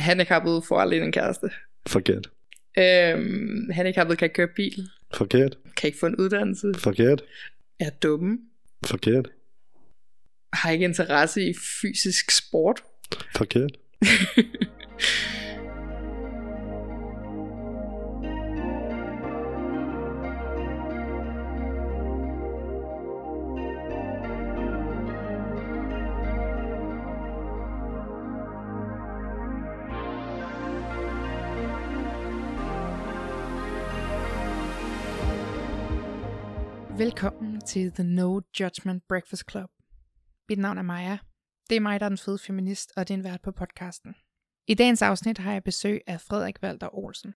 Handicappet får aldrig en kæreste. Forkert. Øhm, handicappet kan ikke køre bil. Forkert. Kan ikke få en uddannelse. Forkert. Er dumme. Forkert. Har ikke interesse i fysisk sport. Forkert. til The No Judgment Breakfast Club. Mit navn er Maja. Det er mig, der er den fede feminist, og det er en vært på podcasten. I dagens afsnit har jeg besøg af Frederik Valder Olsen.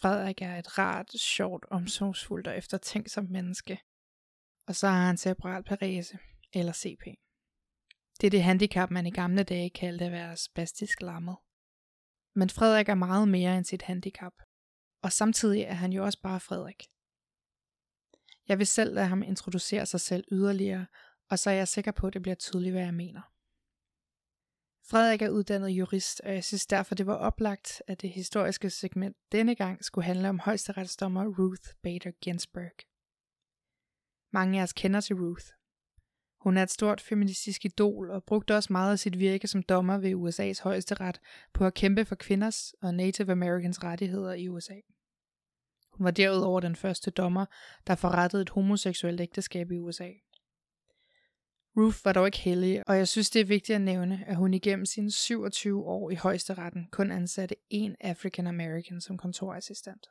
Frederik er et rart, sjovt, omsorgsfuldt og eftertænksomt menneske. Og så har han cerebral parese, eller CP. Det er det handicap, man i gamle dage kaldte at være spastisk lammet. Men Frederik er meget mere end sit handicap. Og samtidig er han jo også bare Frederik. Jeg vil selv lade ham introducere sig selv yderligere, og så er jeg sikker på, at det bliver tydeligt, hvad jeg mener. Frederik er uddannet jurist, og jeg synes derfor, det var oplagt, at det historiske segment denne gang skulle handle om højesteretsdommer Ruth Bader Ginsburg. Mange af os kender til Ruth. Hun er et stort feministisk idol og brugte også meget af sit virke som dommer ved USA's højesteret på at kæmpe for kvinders og Native Americans rettigheder i USA. Hun var derudover den første dommer, der forrettede et homoseksuelt ægteskab i USA. Ruth var dog ikke heldig, og jeg synes det er vigtigt at nævne, at hun igennem sine 27 år i højesteretten kun ansatte én African American som kontorassistent.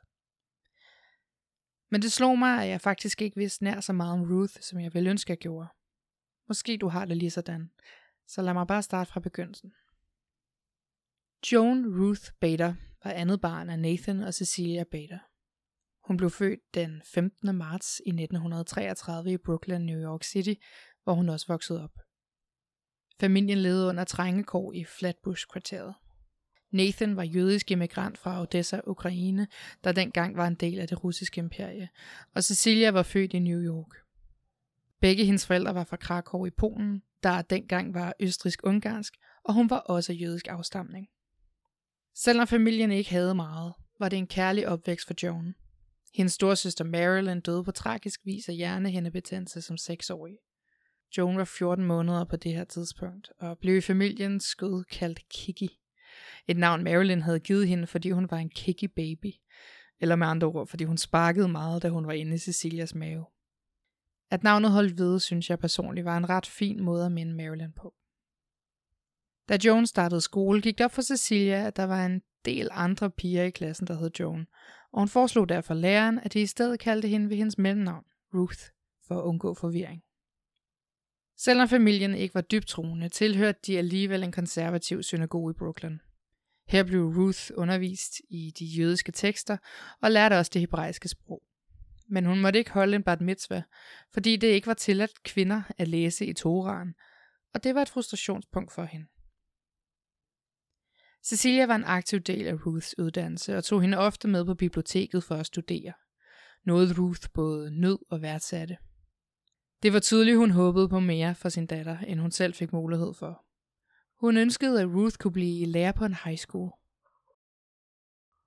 Men det slog mig, at jeg faktisk ikke vidste nær så meget om Ruth, som jeg ville ønske, jeg gjorde. Måske du har det lige sådan. Så lad mig bare starte fra begyndelsen. Joan Ruth Bader var andet barn af Nathan og Cecilia Bader. Hun blev født den 15. marts i 1933 i Brooklyn, New York City, hvor hun også voksede op. Familien levede under trængekår i Flatbush-kvarteret. Nathan var jødisk immigrant fra Odessa, Ukraine, der dengang var en del af det russiske imperie, og Cecilia var født i New York. Begge hendes forældre var fra Krakow i Polen, der dengang var østrisk-ungarsk, og hun var også jødisk afstamning. Selvom familien ikke havde meget, var det en kærlig opvækst for Joan. Hendes storsøster Marilyn døde på tragisk vis af hjernehændebetændelse som 6-årig. Joan var 14 måneder på det her tidspunkt, og blev i familiens skød kaldt Kiki. Et navn Marilyn havde givet hende, fordi hun var en Kiki baby. Eller med andre ord, fordi hun sparkede meget, da hun var inde i Cecilias mave. At navnet holdt ved, synes jeg personligt var en ret fin måde at minde Marilyn på. Da Joan startede skole, gik det op for Cecilia, at der var en del andre piger i klassen, der hed Joan, og hun foreslog derfor læreren, at de i stedet kaldte hende ved hendes mellemnavn, Ruth, for at undgå forvirring. Selvom familien ikke var dybt troende, tilhørte de alligevel en konservativ synagoge i Brooklyn. Her blev Ruth undervist i de jødiske tekster og lærte også det hebraiske sprog. Men hun måtte ikke holde en bat mitzvah, fordi det ikke var tilladt kvinder at læse i Toraen, og det var et frustrationspunkt for hende. Cecilia var en aktiv del af Ruths uddannelse og tog hende ofte med på biblioteket for at studere. Noget Ruth både nød og værdsatte. Det var tydeligt, hun håbede på mere for sin datter, end hun selv fik mulighed for. Hun ønskede, at Ruth kunne blive lærer på en high school.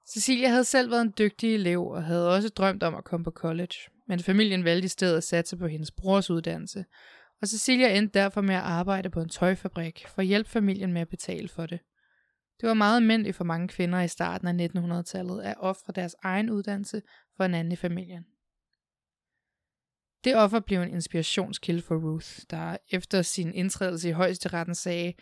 Cecilia havde selv været en dygtig elev og havde også drømt om at komme på college, men familien valgte i stedet at satse på hendes brors uddannelse, og Cecilia endte derfor med at arbejde på en tøjfabrik for at hjælpe familien med at betale for det. Det var meget almindeligt for mange kvinder i starten af 1900-tallet at ofre deres egen uddannelse for en anden i familien. Det offer blev en inspirationskilde for Ruth, der efter sin indtrædelse i højesteretten sagde,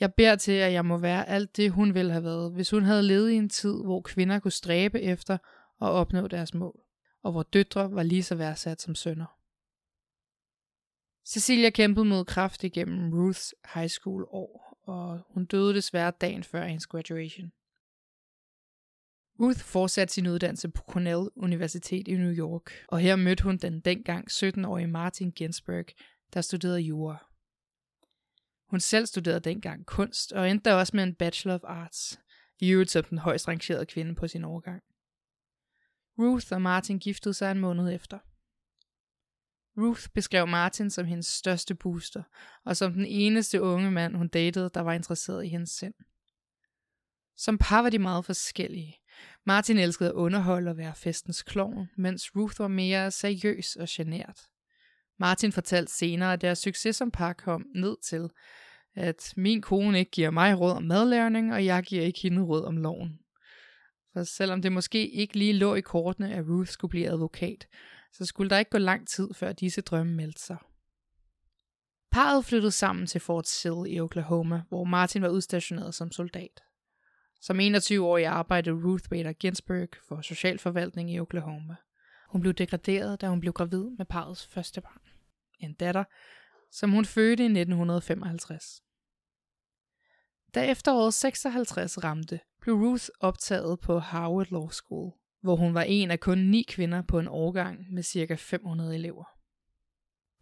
jeg beder til, at jeg må være alt det, hun ville have været, hvis hun havde levet i en tid, hvor kvinder kunne stræbe efter og opnå deres mål, og hvor døtre var lige så værdsat som sønner. Cecilia kæmpede mod kraft igennem Ruths high school år, og hun døde desværre dagen før hendes graduation. Ruth fortsatte sin uddannelse på Cornell Universitet i New York, og her mødte hun den dengang 17-årige Martin Ginsberg, der studerede jura. Hun selv studerede dengang kunst, og endte også med en Bachelor of Arts, i øvrigt som den højst rangerede kvinde på sin overgang. Ruth og Martin giftede sig en måned efter. Ruth beskrev Martin som hendes største booster, og som den eneste unge mand, hun datede, der var interesseret i hendes sind. Som par var de meget forskellige. Martin elskede at underholde og være festens klovn, mens Ruth var mere seriøs og genert. Martin fortalte senere, at deres succes som par kom ned til, at min kone ikke giver mig råd om madlæring, og jeg giver ikke hende råd om loven. For selvom det måske ikke lige lå i kortene, at Ruth skulle blive advokat, så skulle der ikke gå lang tid, før disse drømme meldte sig. Parret flyttede sammen til Fort Sill i Oklahoma, hvor Martin var udstationeret som soldat. Som 21-årig arbejdede Ruth Bader Ginsburg for socialforvaltning i Oklahoma. Hun blev degraderet, da hun blev gravid med parets første barn. En datter, som hun fødte i 1955. Da efteråret 56 ramte, blev Ruth optaget på Harvard Law School, hvor hun var en af kun ni kvinder på en årgang med ca. 500 elever.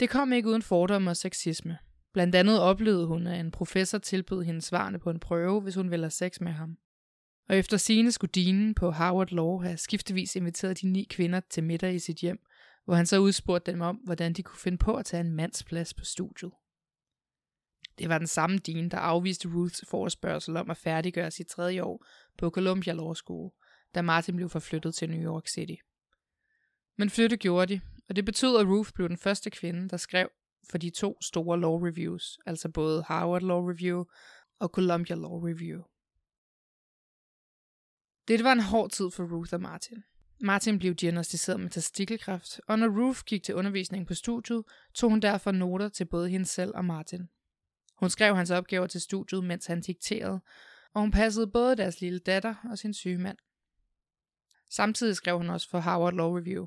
Det kom ikke uden fordomme og sexisme. Blandt andet oplevede hun, at en professor tilbød hende svarene på en prøve, hvis hun ville have sex med ham. Og efter sine skulle dinen på Harvard Law have skiftevis inviteret de ni kvinder til middag i sit hjem, hvor han så udspurgte dem om, hvordan de kunne finde på at tage en mands plads på studiet. Det var den samme Dean, der afviste Ruths forespørgsel om at færdiggøre sit tredje år på Columbia Law School, da Martin blev forflyttet til New York City. Men flytte gjorde de, og det betød, at Ruth blev den første kvinde, der skrev for de to store law reviews, altså både Harvard Law Review og Columbia Law Review. Det var en hård tid for Ruth og Martin. Martin blev diagnostiseret med testikelkræft, og når Ruth gik til undervisning på studiet, tog hun derfor noter til både hende selv og Martin. Hun skrev hans opgaver til studiet, mens han dikterede, og hun passede både deres lille datter og sin syge mand. Samtidig skrev hun også for Harvard Law Review.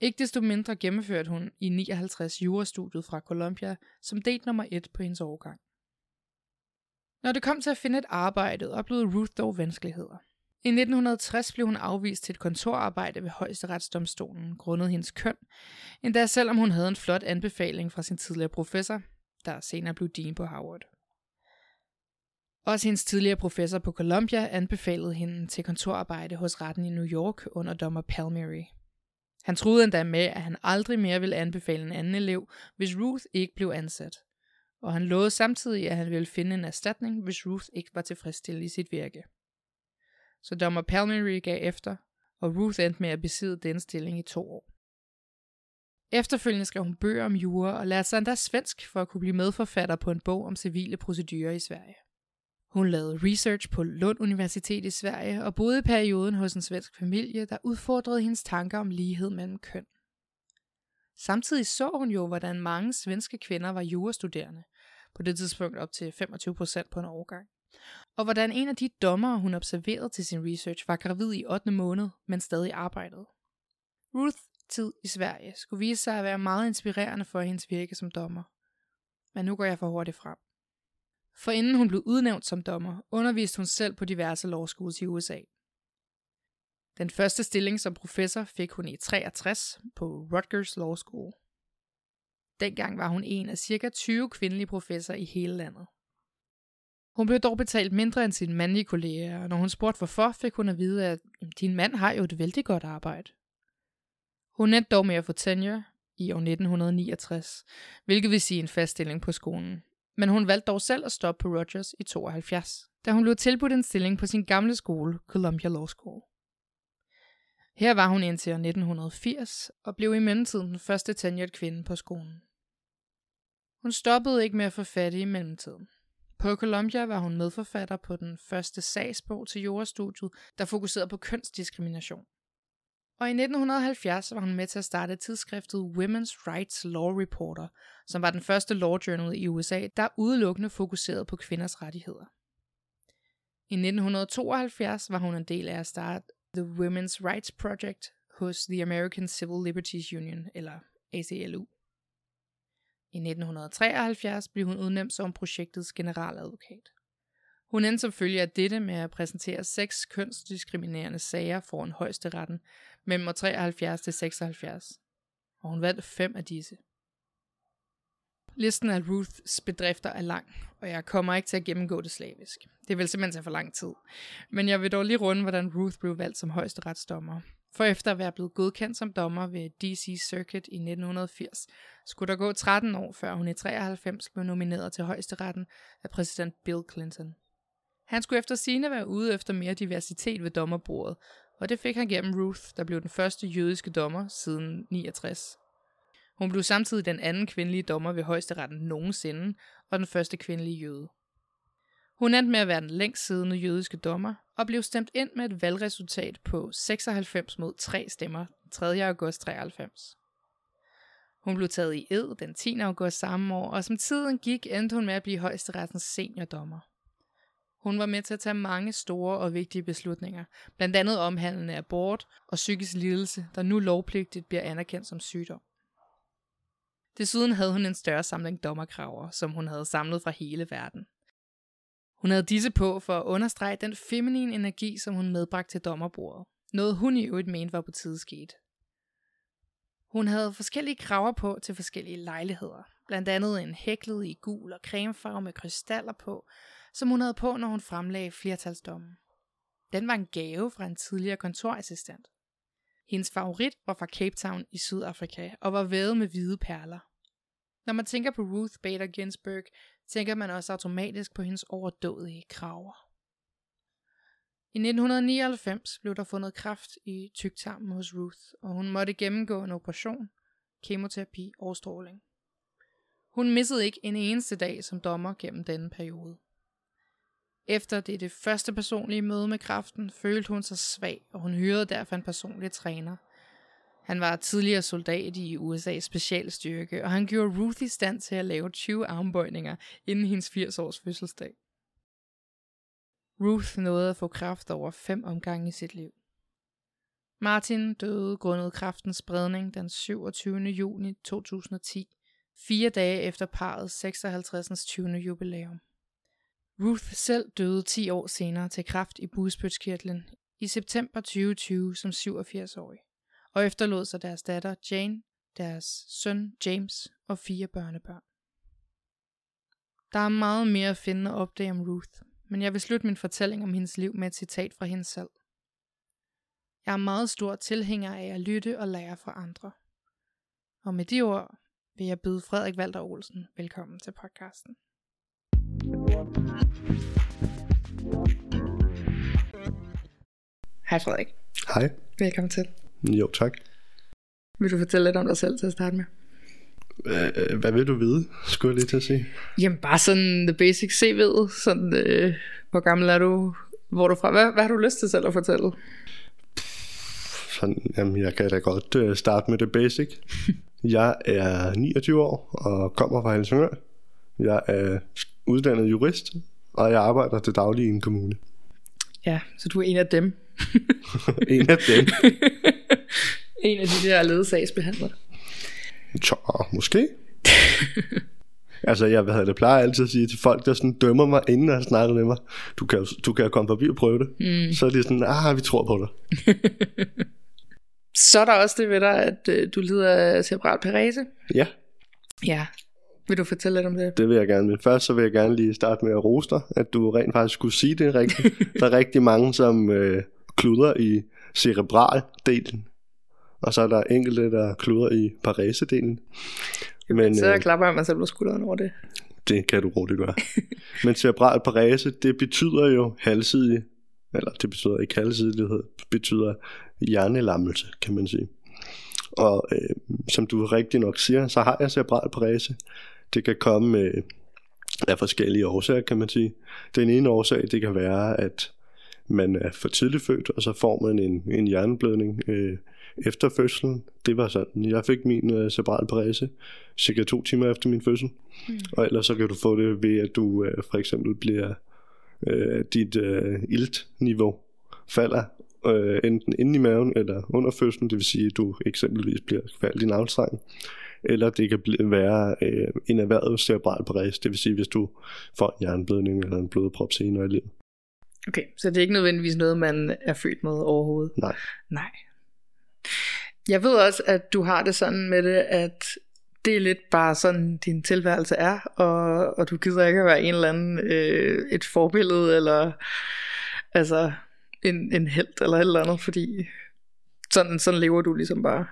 Ikke desto mindre gennemførte hun i 59 jurastudiet fra Columbia som delt nummer et på hendes årgang. Når det kom til at finde et arbejde, oplevede Ruth dog vanskeligheder. I 1960 blev hun afvist til et kontorarbejde ved højesteretsdomstolen grundet hendes køn, endda selvom hun havde en flot anbefaling fra sin tidligere professor, der senere blev dean på Harvard. Også hendes tidligere professor på Columbia anbefalede hende til kontorarbejde hos retten i New York under dommer Palmieri. Han troede endda med, at han aldrig mere ville anbefale en anden elev, hvis Ruth ikke blev ansat. Og han lovede samtidig, at han ville finde en erstatning, hvis Ruth ikke var tilfredsstillet i sit virke. Så dommer Palmieri gav efter, og Ruth endte med at besidde den stilling i to år. Efterfølgende skrev hun bøger om jura og lærte sig endda svensk for at kunne blive medforfatter på en bog om civile procedurer i Sverige. Hun lavede research på Lund Universitet i Sverige og boede i perioden hos en svensk familie, der udfordrede hendes tanker om lighed mellem køn. Samtidig så hun jo, hvordan mange svenske kvinder var jurastuderende, på det tidspunkt op til 25 procent på en årgang. Og hvordan en af de dommer, hun observerede til sin research, var gravid i 8. måned, men stadig arbejdede. Ruth tid i Sverige skulle vise sig at være meget inspirerende for hendes virke som dommer. Men nu går jeg for hurtigt frem. For inden hun blev udnævnt som dommer, underviste hun selv på diverse lovskoler i USA. Den første stilling som professor fik hun i 63 på Rutgers Law School. Dengang var hun en af cirka 20 kvindelige professorer i hele landet. Hun blev dog betalt mindre end sine mandlige kolleger, og når hun spurgte hvorfor, fik hun at vide, at din mand har jo et vældig godt arbejde. Hun endte dog med at få tenure i år 1969, hvilket vil sige en faststilling på skolen. Men hun valgte dog selv at stoppe på Rogers i 72, da hun blev tilbudt en stilling på sin gamle skole, Columbia Law School. Her var hun indtil 1980 og blev i mellemtiden den første tenured kvinde på skolen. Hun stoppede ikke med at få fat i mellemtiden. På Columbia var hun medforfatter på den første sagsbog til jurastudiet, der fokuserede på kønsdiskrimination. Og i 1970 var hun med til at starte tidsskriftet Women's Rights Law Reporter, som var den første law journal i USA, der udelukkende fokuserede på kvinders rettigheder. I 1972 var hun en del af at starte The Women's Rights Project hos The American Civil Liberties Union, eller ACLU. I 1973 blev hun udnævnt som projektets generaladvokat. Hun endte som følge af dette med at præsentere seks kønsdiskriminerende sager foran højesteretten mellem 73 til 76, og hun vandt fem af disse. Listen af Ruths bedrifter er lang, og jeg kommer ikke til at gennemgå det slavisk. Det vil simpelthen tage for lang tid. Men jeg vil dog lige runde, hvordan Ruth blev valgt som højesteretsdommer. For efter at være blevet godkendt som dommer ved DC Circuit i 1980, skulle der gå 13 år, før hun i 93 blev nomineret til højesteretten af præsident Bill Clinton. Han skulle efter sine være ude efter mere diversitet ved dommerbordet, og det fik han gennem Ruth, der blev den første jødiske dommer siden 69. Hun blev samtidig den anden kvindelige dommer ved højesteretten nogensinde, og den første kvindelige jøde. Hun endte med at være den længst siddende jødiske dommer, og blev stemt ind med et valgresultat på 96 mod 3 stemmer 3. august 93. Hun blev taget i ed den 10. august samme år, og som tiden gik, endte hun med at blive højesterettens seniordommer. Hun var med til at tage mange store og vigtige beslutninger, blandt andet omhandlende abort og psykisk lidelse, der nu lovpligtigt bliver anerkendt som sygdom. Desuden havde hun en større samling dommerkraver, som hun havde samlet fra hele verden. Hun havde disse på for at understrege den feminine energi, som hun medbragte til dommerbordet. Noget hun i øvrigt mente var på tide sket. Hun havde forskellige kraver på til forskellige lejligheder. Blandt andet en hæklet i gul og cremefarve med krystaller på, som hun havde på, når hun fremlagde flertalsdommen. Den var en gave fra en tidligere kontorassistent. Hendes favorit var fra Cape Town i Sydafrika og var vævet med hvide perler. Når man tænker på Ruth Bader Ginsburg, tænker man også automatisk på hendes overdådige kraver. I 1999 blev der fundet kraft i tyktarmen hos Ruth, og hun måtte gennemgå en operation, kemoterapi og stråling. Hun missede ikke en eneste dag som dommer gennem denne periode. Efter det, det første personlige møde med kraften, følte hun sig svag, og hun hyrede derfor en personlig træner. Han var tidligere soldat i USA's specialstyrke, og han gjorde Ruth i stand til at lave 20 armbøjninger inden hendes 80 års fødselsdag. Ruth nåede at få kraft over fem omgange i sit liv. Martin døde grundet kraftens spredning den 27. juni 2010, fire dage efter parets 56. 20. jubilæum. Ruth selv døde 10 år senere til kræft i bugspytkirtlen i september 2020 som 87-årig, og efterlod sig deres datter Jane, deres søn James og fire børnebørn. Der er meget mere at finde og opdage om Ruth, men jeg vil slutte min fortælling om hendes liv med et citat fra hende selv. Jeg er meget stor tilhænger af at lytte og lære fra andre. Og med de ord vil jeg byde Frederik Valter Olsen velkommen til podcasten. Hej Frederik. Hej. Velkommen til. Jo, tak. Vil du fortælle lidt om dig selv til at starte med? Øh, hvad vil du vide, skulle jeg lige til at sige? Jamen bare sådan the basic CV'et. Sådan, øh, hvor gammel er du? Hvor er du fra? Hvad, hvad har du lyst til selv at fortælle? Sådan, jamen, jeg kan da godt øh, starte med det basic. jeg er 29 år og kommer fra Helsingør. Jeg er uddannet jurist, og jeg arbejder til daglig i en kommune. Ja, så du er en af dem. en af dem. en af de der ledsagsbehandlere. Tja, måske. altså, jeg, hvad det, plejer altid at sige til folk, der sådan dømmer mig, inden jeg snakker med mig, du kan, du kan komme forbi og prøve det. Mm. Så er de sådan, ah, vi tror på dig. så er der også det ved dig, at øh, du lider af cerebral parese. Ja. Ja, vil du fortælle lidt om det? Det vil jeg gerne. Men først så vil jeg gerne lige starte med at rose dig, at du rent faktisk skulle sige det rigtigt. der er rigtig mange, som øh, kluder i cerebral-delen. Og så er der enkelte, der kluder i parese-delen. Men, så øh, klapper jeg mig selv på skulderen over det. Det kan du roligt gøre. Men cerebral parese, det betyder jo halvsidig, eller det betyder ikke halvsidighed, det betyder hjernelammelse, kan man sige. Og øh, som du rigtig nok siger, så har jeg cerebral parese. Det kan komme med, af forskellige årsager, kan man sige. Den ene årsag, det kan være, at man er for tidligt født, og så får man en, en hjerneblødning øh, efter fødslen. Det var sådan, jeg fik min øh, cerebral parese cirka to timer efter min fødsel. Mm. Og ellers så kan du få det ved, at du øh, for eksempel bliver, øh, dit øh, iltniveau falder øh, enten inde i maven eller under fødslen, det vil sige, at du eksempelvis bliver kvalt i navlstrengen eller det kan være øh, en erhvervet cerebral parese, det vil sige, hvis du får en jernblødning eller en blodprop senere i livet. Okay, så det er ikke nødvendigvis noget, man er født med overhovedet? Nej. Nej. Jeg ved også, at du har det sådan med det, at det er lidt bare sådan, din tilværelse er, og, og du gider ikke at være en eller anden, øh, et forbillede, eller altså en, en held, eller et eller andet, fordi sådan, sådan lever du ligesom bare.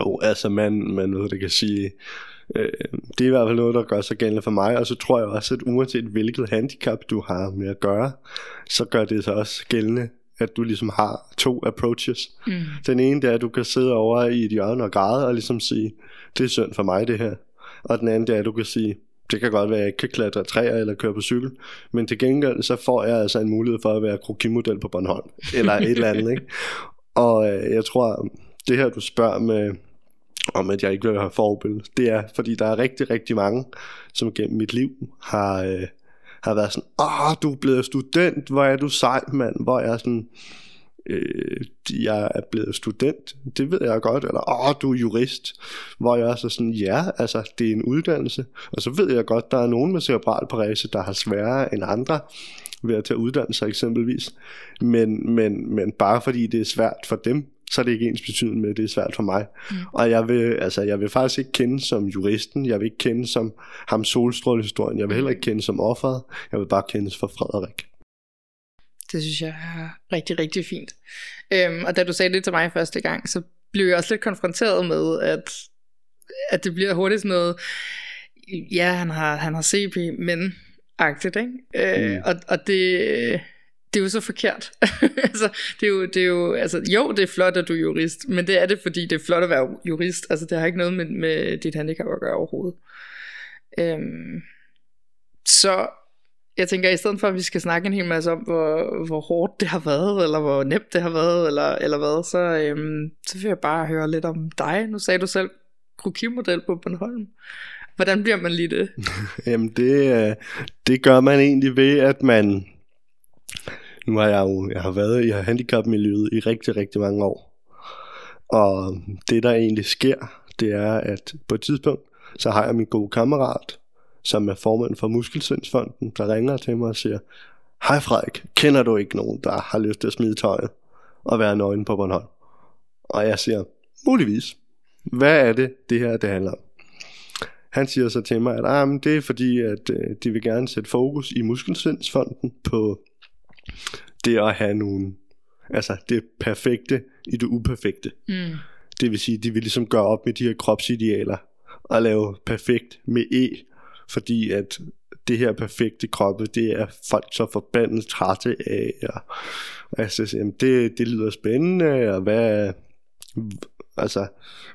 Jo, altså man, man ved, det kan sige, øh, det er i hvert fald noget, der gør sig gældende for mig, og så tror jeg også, at uanset hvilket handicap du har med at gøre, så gør det sig også gældende, at du ligesom har to approaches. Mm. Den ene, det er, at du kan sidde over i et hjørne og græde, og ligesom sige, det er synd for mig det her. Og den anden, det er, at du kan sige, det kan godt være, at jeg ikke kan klatre træer eller køre på cykel, men til gengæld så får jeg altså en mulighed for at være krokimodel på Bornholm, eller et eller andet, ikke? Og øh, jeg tror, det her du spørger med, øh, om at jeg ikke vil have forbillede, det er, fordi der er rigtig, rigtig mange, som gennem mit liv har, øh, har været sådan, åh, du er blevet student, hvor er du sej, mand, hvor jeg er sådan, øh, jeg er blevet student, det ved jeg godt, eller åh, du er jurist, hvor jeg er så sådan, ja, altså, det er en uddannelse, og så ved jeg godt, der er nogen med cerebral parese, der har sværere end andre ved at tage uddannelse eksempelvis, men, men, men bare fordi det er svært for dem, så er det ikke ens betydende med, at det er svært for mig. Mm. Og jeg vil, altså, jeg vil faktisk ikke kende som juristen, jeg vil ikke kende som ham solstrålehistorien, jeg vil heller ikke kende som offeret, jeg vil bare kendes for Frederik. Det synes jeg er rigtig, rigtig fint. Øhm, og da du sagde det til mig første gang, så blev jeg også lidt konfronteret med, at, at det bliver hurtigt sådan noget, ja, han har, han har CP, men agtigt, ikke? Øh, mm. og, og det, det er jo så forkert. altså, det er jo, det er jo, altså, jo, det er flot, at du er jurist, men det er det, fordi det er flot at være jurist. Altså, det har ikke noget med, med dit handicap at gøre overhovedet. Øhm, så jeg tænker, i stedet for, at vi skal snakke en hel masse om, hvor, hvor hårdt det har været, eller hvor nemt det har været, eller, eller hvad, så, øhm, så vil jeg bare høre lidt om dig. Nu sagde du selv krokimodel på Bornholm. Hvordan bliver man lige det? Jamen, det, øh, det gør man egentlig ved, at man... Nu har jeg jo jeg har været i handicapmiljøet i rigtig, rigtig mange år. Og det, der egentlig sker, det er, at på et tidspunkt, så har jeg min gode kammerat, som er formand for Muskelsindsfonden, der ringer til mig og siger, Hej Frederik, kender du ikke nogen, der har lyst til at smide tøjet og være nøgen på Bornholm? Og jeg siger, muligvis. Hvad er det, det her det handler om? Han siger så til mig, at ah, men det er fordi, at øh, de vil gerne sætte fokus i Muskelsindsfonden på det at have nogle, altså det perfekte i det uperfekte. Mm. Det vil sige, de vil ligesom gøre op med de her kropsidealer og lave perfekt med E, fordi at det her perfekte kroppe, det er folk så forbandet trætte af, og, og jeg siger, jamen det, det lyder spændende, og hvad, altså,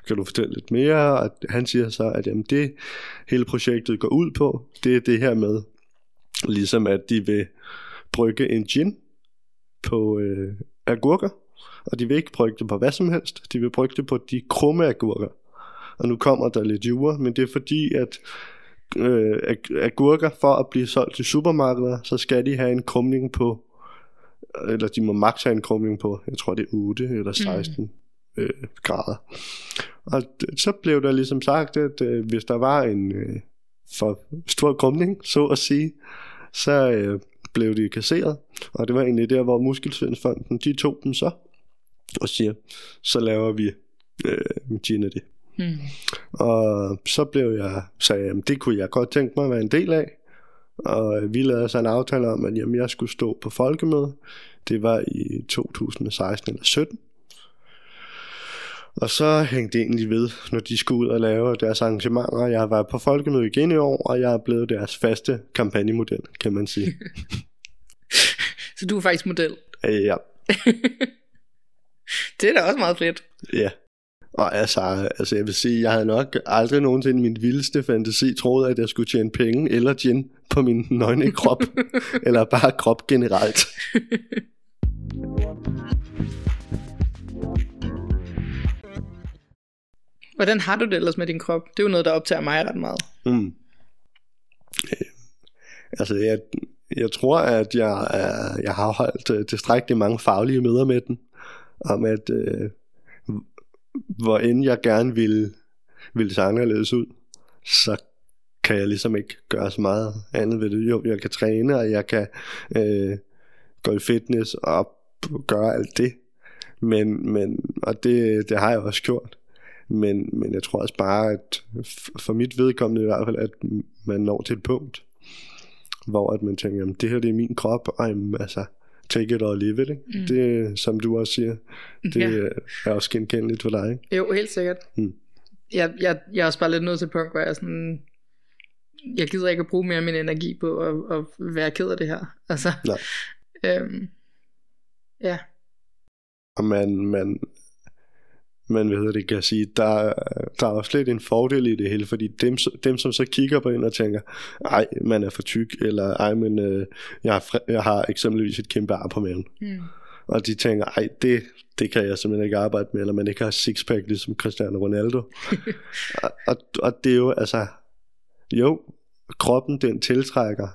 kan du fortælle lidt mere? Og han siger så, at jamen, det hele projektet går ud på, det er det her med, ligesom at de vil brygge en gin på øh, agurker, og de vil ikke brygge det på hvad som helst, de vil brygge det på de krumme agurker. Og nu kommer der lidt jure, men det er fordi, at øh, agurker for at blive solgt til supermarkeder, så skal de have en krumning på, eller de må maks have en krumning på, jeg tror det er 8 eller 16 mm. Øh, grader. Og så blev der ligesom sagt, at øh, hvis der var en øh, for stor krumning, så at sige, så øh, blev de kasseret. Og det var egentlig der, hvor Muskelsvindsfonden, de tog dem så, og siger, så laver vi øh, gin af det. Mm. Og så blev jeg, sagde jeg, det kunne jeg godt tænke mig at være en del af. Og vi lavede så en aftale om, at jamen, jeg skulle stå på folkemøde. Det var i 2016 eller 17. Og så hængte det egentlig ved, når de skulle ud og lave deres arrangementer. Jeg har været på folkemøde igen i år, og jeg er blevet deres faste kampagnemodel, kan man sige. så du er faktisk model? Ja. det er da også meget fedt. Ja. Og altså, altså, jeg vil sige, jeg havde nok aldrig nogensinde i min vildeste fantasi troet, at jeg skulle tjene penge eller gin på min nøgne krop. eller bare krop generelt. Hvordan har du det ellers med din krop? Det er jo noget, der optager mig ret meget. Mm. Øh, altså, jeg, jeg tror, at jeg, øh, jeg har holdt uh, tilstrækkeligt mange faglige møder med den. Om at... øh, hvor end jeg gerne vil, vil se anderledes ud, så kan jeg ligesom ikke gøre så meget andet ved det. Jo, jeg kan træne, og jeg kan øh, gå i fitness og gøre alt det. Men, men, og det, det har jeg også gjort. Men, men jeg tror også bare, at for mit vedkommende i hvert fald, at man når til et punkt, hvor at man tænker, jamen, det her det er min krop, og jamen, altså, take it or leave it, ikke? Mm. Det, som du også siger, det Ja. er også genkendeligt for dig, ikke? Jo, helt sikkert. Mm. Jeg, jeg, jeg er også bare lidt nødt til et punkt, hvor jeg sådan... Jeg gider ikke at bruge mere af min energi på at, at være ked af det her. Altså, Nej. øhm, ja, Og man, man, man hvad hedder det, kan sige, der, der er også lidt en fordel i det hele, fordi dem, dem som så kigger på en og tænker, ej, man er for tyk, eller ej, men øh, jeg, har, jeg har eksempelvis et kæmpe ar på maven. mm. Og de tænker, ej, det, det kan jeg simpelthen ikke arbejde med, eller man ikke har sixpack ligesom Cristiano Ronaldo. og, og, og det er jo, altså, jo, kroppen den tiltrækker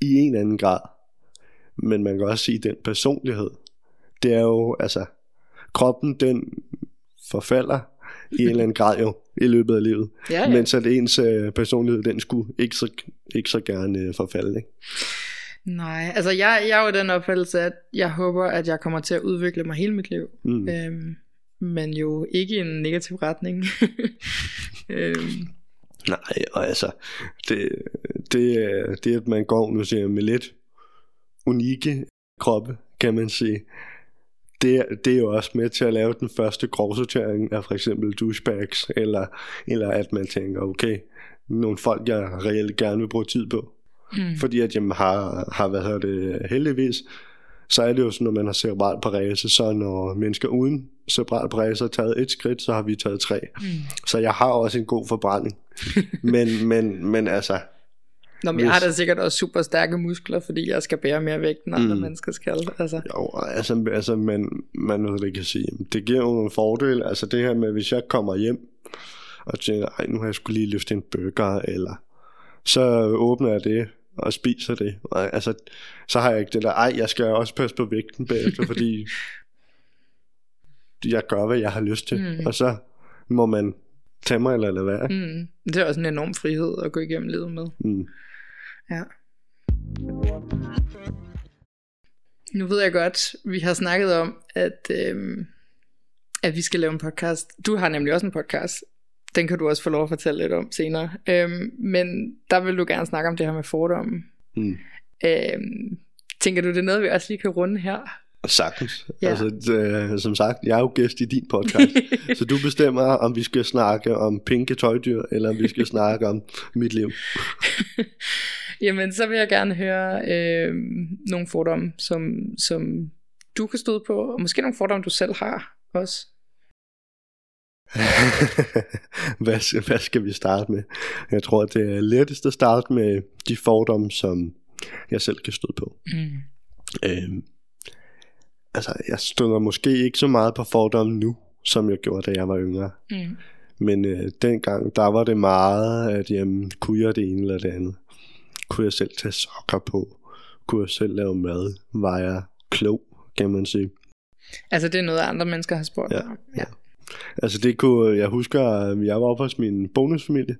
i en anden grad, men man kan også sige, den personlighed, det er jo, altså, kroppen den forfalder i en eller anden grad jo i løbet af livet, ja, ja. mens at ens øh, personlighed, den skulle ikke så, ikke så gerne øh, forfalde, ikke? Nej, altså jeg, jeg er jo den opfattelse, at jeg håber, at jeg kommer til at udvikle mig hele mit liv. Mm. Øhm, men jo ikke i en negativ retning. øhm, Nej, og altså, det, det, er- det at man går, nu siger jeg, med lidt unikke kroppe, kan man sige, det, er- det er jo også med til at lave den første grovsortering af for eksempel douchebags, eller, eller at man tænker, okay, nogle folk, jeg reelt gerne vil bruge tid på. mm, Fordi at jeg har, har hvad hedder det, heldigvis, så er det jo sådan, når man har cerebral parese, så når mennesker uden cerebral parese har taget et skridt, så har vi taget tre. mm. Så jeg har også en god forbrænding. men, men, men altså, Nå, men jeg har da sikkert også super stærke muskler, fordi jeg skal bære mere vægt, end andre mm. Mennesker skal. Altså. jo, altså, altså man, man ved det kan sige, det giver jo nogle fordele. Altså det her med, hvis jeg kommer hjem og tænker, ej, nu har jeg skulle lige løfte en burger, eller så åbner jeg det og spiser det. Og, altså, så har jeg ikke det der, ej, jeg skal også passe på vægten bagefter, fordi jeg gør, hvad jeg har lyst til. Mm. Og så må man tage mig eller lade være. Mm. Det er også en enorm frihed at gå igennem livet med. Mm. Ja. Nu ved jeg godt, vi har snakket om, at, øhm, at vi skal lave en podcast. Du har nemlig også en podcast. Den kan du også få lov at fortælle lidt om senere. Øhm, men der vil du gerne snakke om det her med fordomme. Mm. Øhm, tænker du, det er noget, vi også lige kan runde her? Sagtens. Ja. Altså, det, som sagt, jeg er jo gæst i din podcast, så du bestemmer, om vi skal snakke om pinke tøjdyr, eller om vi skal snakke om mit liv. Jamen, så vil jeg gerne høre øh, nogle fordomme, som, som du kan støde på, og måske nogle fordomme, du selv har også. hvad, skal- hvad skal vi starte med? Jeg tror, det er lettest at starte med de fordomme, som jeg selv kan støde på. Mm. Øhm, altså, jeg støder måske ikke så meget på fordomme nu, som jeg gjorde, da jeg var yngre. Mm. Men øh, dengang, der var det meget, at jamen, kunne jeg det ene eller det andet? Kunne jeg selv tage sokker på? Kunne jeg selv lave mad? Var jeg klog, kan man sige? Altså, det er noget, andre mennesker har spurgt Ja, om. Ja. Altså det kunne, jeg husker, at jeg var oppe hos min bonusfamilie.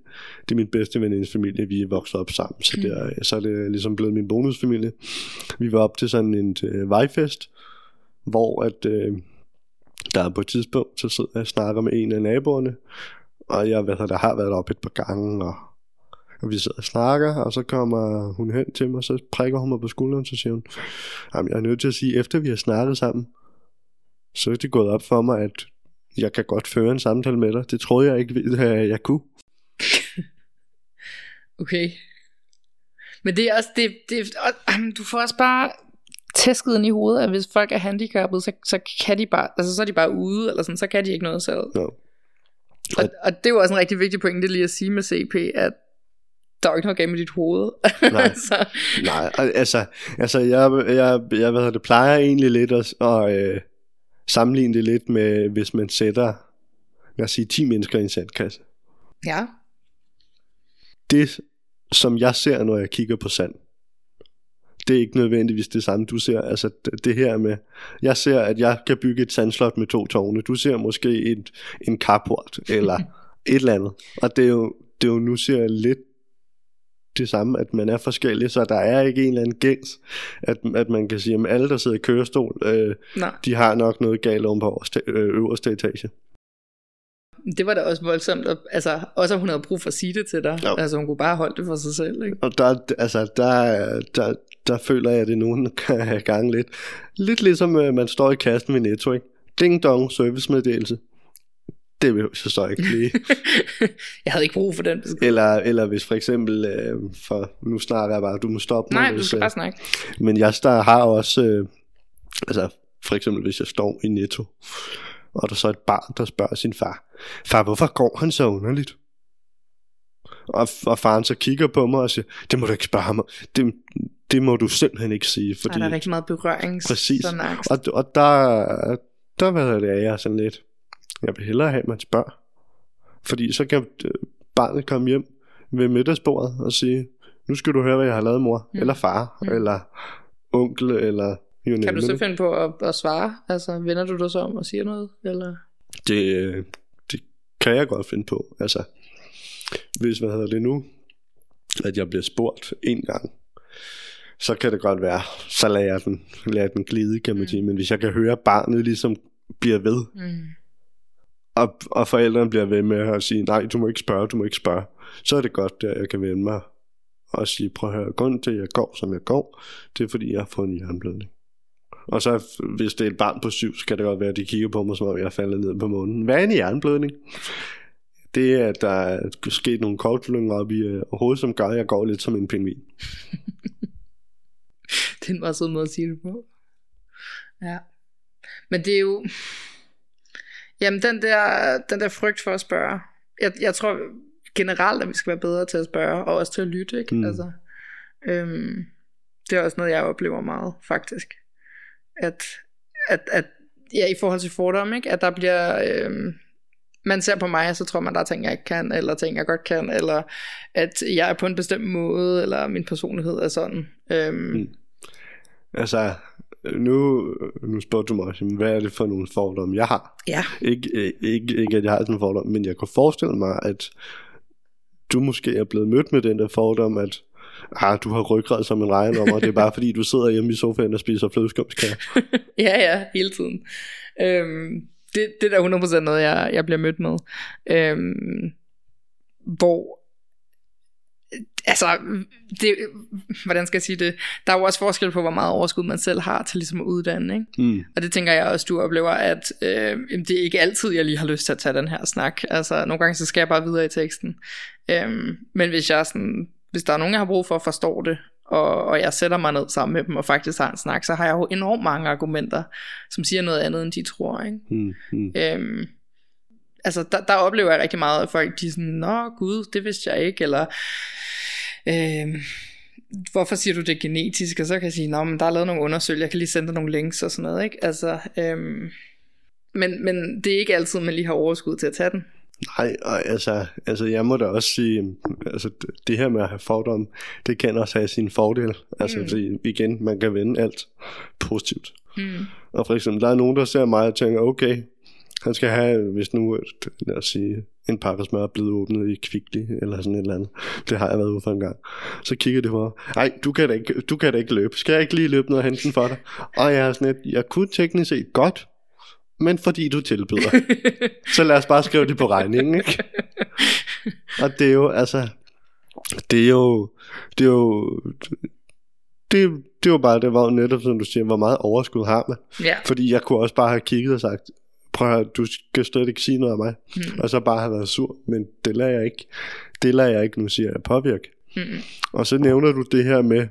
Det er min bedste venindes familie, vi er vokset op sammen. Så, Mm. der, så er det ligesom blevet min bonusfamilie. Vi var op til sådan en øh, vejfest, hvor at, øh, der er på et tidspunkt, så sidder jeg og snakker med en af naboerne, og jeg ved, der har været op et par gange, og, og vi sidder og snakker, og så kommer hun hen til mig, så prikker hun mig på skulderen, så siger hun, Jamen, jeg er nødt til at sige, efter vi har snakket sammen, så er det gået op for mig, at jeg kan godt føre en samtale med dig. Det troede jeg ikke, at jeg kunne. Okay. Men det er også, det, det, og, du får også bare tæsket ind i hovedet, at hvis folk er handicappede, så, så kan de bare, altså så er de bare ude, eller sådan, så kan de ikke noget selv. Jo. Og, og det jo også en rigtig vigtig pointe lige at sige med CP, at der er jo ikke noget galt med dit hoved. Nej. så, Nej, al- altså, altså jeg, jeg, jeg hvad det, plejer egentlig lidt at, at øh, sammenligne det lidt med, hvis man sætter, lad os sige, 10 mennesker i en sandkasse. ja. Det, som jeg ser, når jeg kigger på sand, det er ikke nødvendigvis det samme, du ser. Altså det, det her med, jeg ser, at jeg kan bygge et sandslot med to tårne. Du ser måske et, en carport, eller et eller andet. Og det er jo, det er jo nu ser jeg lidt det samme, at man er forskellig, så der er ikke en eller anden gængs, at, at man kan sige, at alle, der sidder i kørestol, øh, Nej, de har nok noget galt oven på øverste, øh, øverste etage. det var da også voldsomt, at, altså også at hun havde brug for at sige det til dig. Jo. Altså hun kunne bare holde det for sig selv, ikke? Og der, altså, der, er- der, der føler jeg, at det nogen kan have gang lidt. Lidt ligesom øh, man står i kassen ved Netto, ikke? Ding dong, servicemeddelelse. Det vil jeg så ikke lige. jeg havde ikke brug for den besked. eller, eller hvis for eksempel, øh, for nu snakker jeg bare, du må stoppe mig. Nej, du hvis, skal øh, bare snakke. Men jeg der har også, øh, altså for eksempel hvis jeg står i Netto, og der så er et barn, der spørger sin far, far, hvorfor går han så underligt? Og, og faren så kigger på mig og siger, det må du ikke spørge ham om. Det, det må du simpelthen ikke sige. Fordi, Ej, der er rigtig meget berørings. Præcis. Og, og der, der hvad det, jeg sådan lidt, jeg vil hellere have, at man spørger. Fordi så kan øh, barnet komme hjem ved middagsbordet og sige, nu skal du høre, hvad jeg har lavet, mor. Mm. Eller far, mm. eller onkel, eller you Kan du så finde på at, at svare? Altså, vender du dig så om og siger noget? Eller? Det, øh, det kan jeg godt finde på. Altså, hvis, hvad hedder det nu, at jeg bliver spurgt en gang, så kan det godt være, så lader jeg den, lader den glide, kan man mm. sige. Men hvis jeg kan høre, at barnet ligesom bliver ved, mm og, og forældrene bliver ved med at sige, nej, du må ikke spørge, du må ikke spørge, så er det godt, at jeg kan vende mig og sige, prøv at høre, grunden til, at jeg går, som jeg går, det er, fordi jeg har fået en jernblødning. Og så hvis det er et barn på syv, så kan det godt være, at de kigger på mig, som om jeg er faldet ned på månen. Hvad er en jernblødning? Det er, at der er sket nogle kortflyvninger op i øh, hovedet, som gør, at jeg går lidt som en pingvin. det er en meget sød måde at sige det på. Ja. Men det er jo... Jamen, den der, den der frygt for at spørge. Jeg, jeg tror generelt, at vi skal være bedre til at spørge, og også til at lytte, ikke? Mm. Altså, øhm, det er også noget, jeg oplever meget, faktisk. At, at, at ja, i forhold til fordomme, ikke? At der bliver... Øhm, man ser på mig, så tror man, der er ting, jeg ikke kan, eller ting, jeg godt kan, eller at jeg er på en bestemt måde, eller min personlighed er sådan. Øhm. Mm. Altså, nu, nu spørger du mig, hvad er det for nogle fordomme, jeg har? Ja. Ikke, ikke, ikke at jeg har sådan en fordom, men jeg kan forestille mig, at du måske er blevet mødt med den der fordom, at ah, du har ryggrad som en regn og det er bare fordi, du sidder hjemme i sofaen og spiser flødeskumskager. ja, ja, hele tiden. Øhm, det, det er der 100% noget, jeg, jeg bliver mødt med. Øhm, hvor altså, det, hvordan skal jeg sige det? Der er jo også forskel på, hvor meget overskud man selv har til ligesom at uddanne, ikke? Mm. Og det tænker jeg også, du oplever, at øh, det er ikke altid, jeg lige har lyst til at tage den her snak. Altså, nogle gange så skal jeg bare videre i teksten. Øhm, men hvis jeg sådan, hvis der er nogen, jeg har brug for at forstå det, og, og jeg sætter mig ned sammen med dem og faktisk har en snak, så har jeg jo enormt mange argumenter, som siger noget andet, end de tror, ikke? Mm, mm. Øhm, altså, der, der oplever jeg rigtig meget, at folk de er sådan, nå gud, det vidste jeg ikke, eller øhm, hvorfor siger du det genetisk, og så kan jeg sige, men der er lavet nogle undersøgelser, jeg kan lige sende dig nogle links og sådan noget, ikke? Altså, øhm, men, men det er ikke altid, man lige har overskud til at tage den. Nej, og altså, altså jeg må da også sige, altså det her med at have fordom, det kan også have sin fordel. Altså mm. fordi igen, man kan vende alt positivt. Mm. Og for eksempel, der er nogen, der ser mig og tænker, okay, han skal have, hvis nu, lad os sige, en pakke smør er blevet åbnet i Kvickly, eller sådan et eller andet. Det har jeg været ude for en gang. Så kigger det på mig. Ej, du kan da ikke, du kan da ikke løbe. Skal jeg ikke lige løbe ned og hente den for dig? Og jeg er sådan et, jeg kunne teknisk set godt, men fordi du tilbyder. så lad os bare skrive det på regningen, ikke? Og det er jo, altså, det er jo, det er jo, det, det jo bare det, hvor netop som du siger, hvor meget overskud har man. Ja. Fordi jeg kunne også bare have kigget og sagt, prøv at du skal slet ikke sige noget af mig. Mm. Og så bare have været sur, men det lader jeg ikke. Det lader jeg ikke, nu siger jeg påvirke. Mm. Og så nævner du det her med,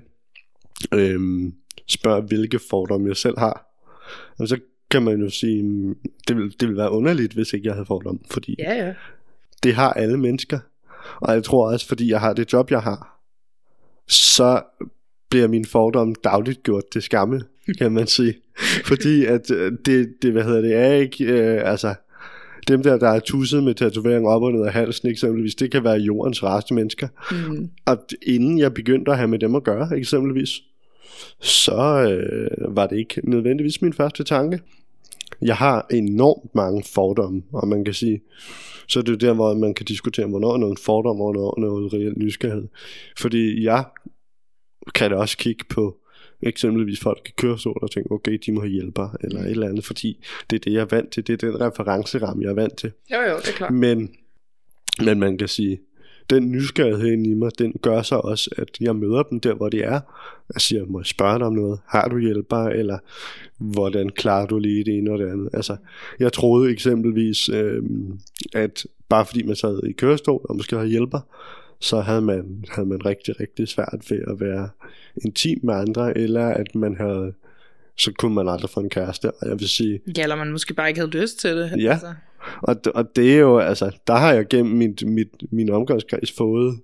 øhm, spørg hvilke fordomme jeg selv har. Og så kan man jo sige, mm, det vil, det vil være underligt, hvis ikke jeg havde fordom, fordi ja, ja. det har alle mennesker. Og jeg tror også, fordi jeg har det job, jeg har, så bliver min fordom dagligt gjort til skamme, kan man sige. fordi at øh, det, det, hvad hedder det, er ikke, øh, altså, dem der, der er tusset med tatovering op og ned af halsen eksempelvis, det kan være jordens rareste mennesker. Mm. Og inden jeg begyndte at have med dem at gøre, eksempelvis, så øh, var det ikke nødvendigvis min første tanke. Jeg har enormt mange fordomme, og man kan sige, så er det jo der, hvor man kan diskutere, hvornår er noget fordom, og hvornår er noget reelt nysgerrighed. Fordi jeg kan da også kigge på eksempelvis folk i kørestol og tænke, okay, de må hjælpe eller et eller andet, fordi det er det, jeg er vant til, det er den referenceramme, jeg er vant til. Jo, jo, det er klart. Men, men man kan sige, den nysgerrighed i mig, den gør så også, at jeg møder dem der, hvor de er. Jeg siger, må jeg spørge dig om noget? Har du hjælper? Eller hvordan klarer du lige det ene og det andet? Altså, jeg troede eksempelvis, øh, at bare fordi man sad i kørestol og måske har hjælper, så havde man, havde man rigtig, rigtig svært ved at være intim med andre, eller at man havde så kunne man aldrig få en kæreste. Og jeg vil sige... Ja, eller man måske bare ikke havde lyst til det. Ja, altså. og, og det er jo, altså, der har jeg gennem mit, mit, min omgangskreds fået,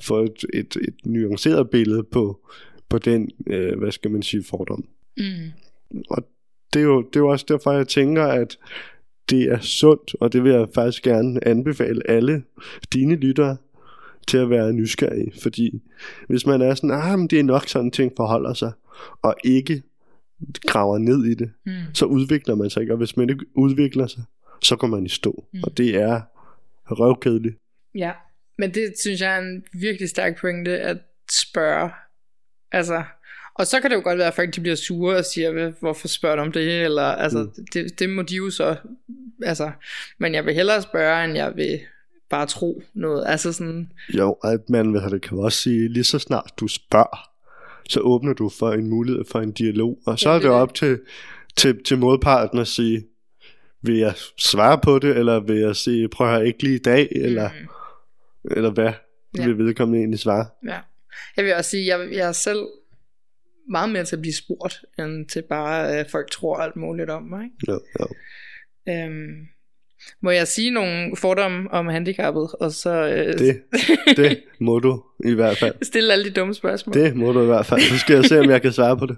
fået et, et, et nuanceret billede på, på den, øh, hvad skal man sige, fordom. Mm. Og det er, jo, det er jo også derfor, jeg tænker, at det er sundt, og det vil jeg faktisk gerne anbefale alle dine lyttere til at være nysgerrige, fordi hvis man er sådan, ah, men det er nok sådan ting forholder sig, og ikke graver ned i det, mm. så udvikler man sig ikke, og hvis man ikke udvikler sig, så går man i stå, mm. og det er røvkedeligt. Ja, men det synes jeg er en virkelig stærk pointe, at spørge, altså, og så kan det jo godt være, at folk de bliver sure og siger, hvorfor spørger du om det, eller, altså, mm. det, det må de jo så, altså, men jeg vil hellere spørge, end jeg vil bare tro noget, altså sådan. Jo, at man hvad det kan også sige, lige så snart du spørger, så åbner du for en mulighed for en dialog, og så ja, er det op til, til, til modparten at sige, vil jeg svare på det, eller vil jeg sige, prøv at høre, ikke lige i dag, eller, mm. eller hvad ja. vil vedkommende egentlig svare? Ja. Jeg vil også sige, jeg, jeg er selv meget mere til at blive spurgt, end til bare, at folk tror alt muligt om mig. Ikke? Ja, ja. Øhm, må jeg sige nogle fordomme om handicappet, og så... Øh, det, det må du i hvert fald. Stille alle de dumme spørgsmål. Det må du i hvert fald. Så skal jeg se, om jeg kan svare på det.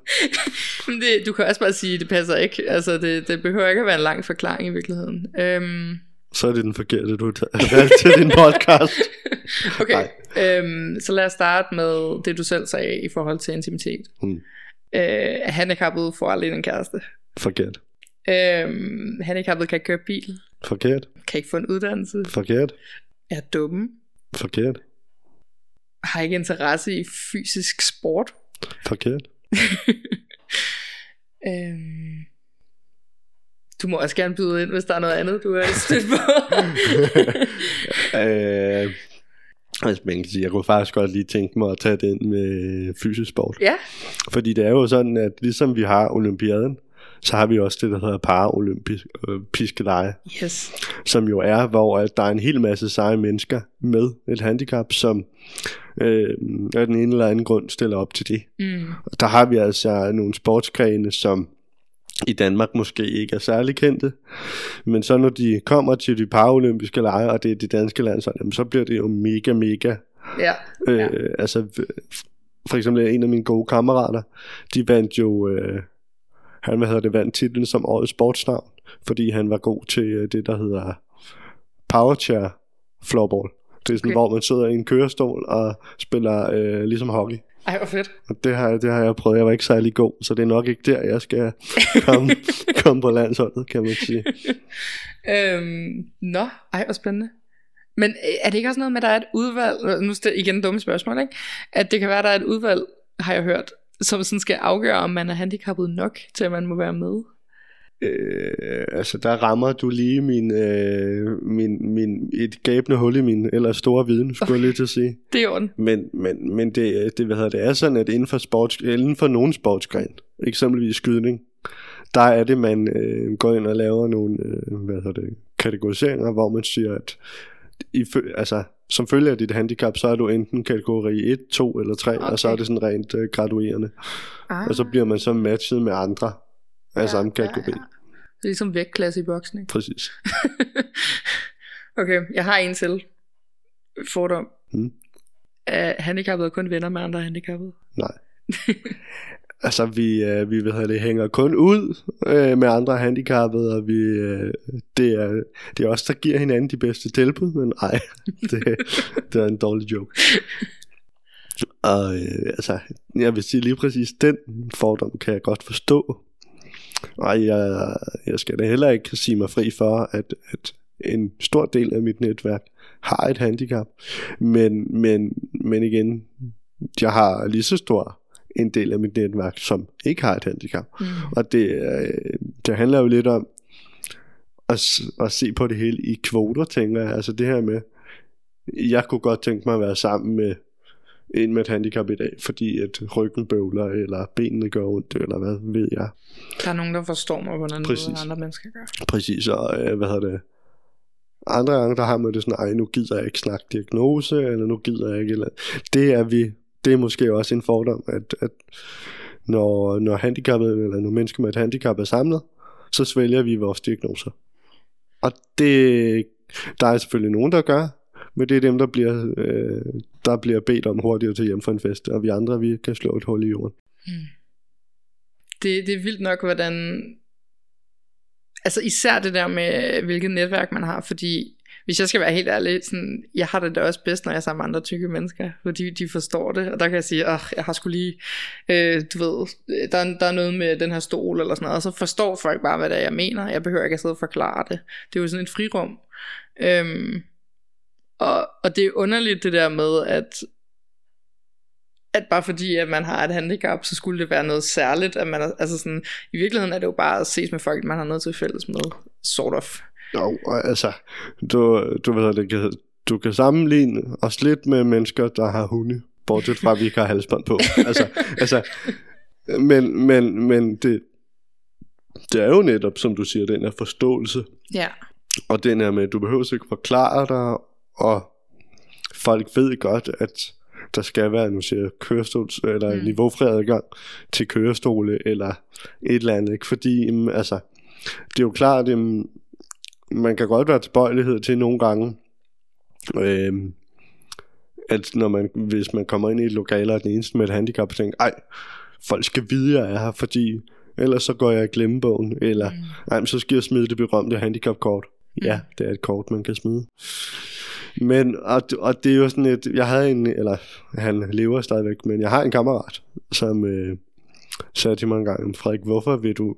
det du kan også bare sige, at det passer ikke. Altså, det, det behøver ikke at være en lang forklaring i virkeligheden. Øhm, så er det den forkerte, du har valgt til din podcast. okay, øhm, så lad os starte med det, du selv sagde i forhold til intimitet. Hmm. Øh, handicappet får aldrig en kæreste. Forkert. Øhm, handicappet kan køre bil. Forkert. Kan ikke få en uddannelse. Forkert. Er dumme. Forkert. Har ikke interesse i fysisk sport. Forkert. øhm, du må også gerne byde ind, hvis der er noget andet, du er stødt på. øh, altså, man kan sige, jeg kunne faktisk godt lige tænke mig at tage den med fysisk sport. Ja. Fordi det er jo sådan, at ligesom vi har olympiaden, så har vi også det, der hedder paraolympiske øh, lege. Yes. Som jo er, hvor at der er en hel masse seje mennesker med et handicap, som øh, af den ene eller anden grund stiller op til det. Mm. Der har vi altså nogle sportsgrene, som i Danmark måske ikke er særlig kendte. Men så når de kommer til de paralympiske lege, og det er det danske land, så, så bliver det jo mega, mega. Ja. Øh, ja. Altså, for eksempel en af mine gode kammerater, de vandt jo øh, han hvad hedder det, vandt titlen som årets sportsnavn, fordi han var god til øh, det, der hedder powerchair floorball. Det er sådan, okay. hvor man sidder i en kørestol og spiller øh, ligesom hockey. Ej, hvor fedt. Og det har, det har jeg prøvet. Jeg var ikke særlig god, så det er nok ikke der, jeg skal komme, komme på landsholdet, kan man sige. øhm, nå, ej, hvor spændende. Men øh, er det ikke også noget med, at der er et udvalg, nu er det igen dumme spørgsmål, ikke? At det kan være, at der er et udvalg, har jeg hørt, som sådan skal afgøre, om man er handicappet nok, til at man må være med? Øh, altså der rammer du lige min, øh, min, min, et gabende hul i min eller store viden, skulle okay. jeg lige til at sige. Det er orden. Men, men, men det, det, hvad hedder, det er sådan, at inden for, sports, inden for nogle sportsgren, eksempelvis skydning, der er det, man øh, går ind og laver nogle øh, hvad hedder det, kategoriseringer, hvor man siger, at i, altså, som følge af dit handicap, så er du enten kategori 1, 2 eller 3, okay. og så er det sådan rent uh, graduerende. Ah. Og så bliver man så matchet med andre af ja, samme kategori. Ja, ja. Det er ligesom vægtklasse i boksning. Præcis. okay, jeg har en til fordom. Hmm. Er handicappet kun venner med andre handicappede? Nej. Altså, vi, øh, vi ved det, hænger kun ud øh, med andre handicappede, og vi, øh, det, er, det er os, der giver hinanden de bedste tilbud, men nej, det, det er en dårlig joke. Og øh, altså, jeg vil sige lige præcis, den fordom kan jeg godt forstå. Og jeg, jeg skal da heller ikke sige mig fri for, at, at en stor del af mit netværk har et handicap. Men, men, men igen, jeg har lige så stor en del af mit netværk, som ikke har et handicap. Mm. Og det, øh, det handler jo lidt om at, at se på det hele i kvoter, tænker jeg. Altså det her med, jeg kunne godt tænke mig at være sammen med en med et handicap i dag, fordi at ryggen bøvler, eller benene gør ondt, eller hvad ved jeg. Der er nogen, der forstår mig anden Præcis. end andre mennesker gør. Præcis, og øh, hvad hedder det, andre gange, der har man det sådan, ej, nu gider jeg ikke snakke diagnose, eller nu gider jeg ikke, eller det er vi, det er måske også en fordom, at, at når, når handicappet, eller når mennesker med et handicap er samlet, så svælger vi vores diagnoser. Og det, der er selvfølgelig nogen, der gør, men det er dem, der bliver, øh, der bliver bedt om hurtigere til hjem for en fest, og vi andre, vi kan slå et hul i jorden. Hmm. Det, det er vildt nok, hvordan... Altså især det der med, hvilket netværk man har, fordi hvis jeg skal være helt ærlig, sådan, jeg har det da også bedst, når jeg er sammen med andre tykke mennesker, fordi de forstår det, og der kan jeg sige, at jeg har skulle lige, øh, du ved, øh, der, er- der er noget med den her stol eller sådan noget, og så forstår folk bare, hvad det er, jeg mener, jeg behøver ikke at sidde og forklare det, det er jo sådan et frirum, øhm, og, og det er underligt det der med, at at bare fordi at man har et handicap, så skulle det være noget særligt, at man er, altså sådan, i virkeligheden er det jo bare at ses med folk, man har noget til fælles med, sort of. Jo, altså, du, du, ved, det kan, du kan sammenligne os lidt med mennesker, der har hunde, bortset fra, at vi ikke har halsbånd på. altså, altså, men, men, men det, det er jo netop, som du siger, den her forståelse, Ja. og den her med, at du behøver ikke forklare dig, og folk ved godt, at der skal være, nu siger jeg, kørestols, eller Mm. mm. niveaufri adgang til kørestole, eller et eller andet, ikke? fordi, jamen, altså, det er jo klart, jamen, man kan godt være tilbøjelighed til nogle gange, øhm, at når man, hvis man kommer ind i et lokale, og den eneste med et handicap, og tænker, ej, folk skal vide, jeg er her, fordi ellers så går jeg i glemmebogen, eller Mm. ej, så skal jeg smide det berømte handicapkort. Ja, det er et kort, man kan smide. Men, og, og det er jo sådan et, jeg havde en, eller han lever stadigvæk, men jeg har en kammerat, som øh, sagde til mig en gang, Frederik, hvorfor vil du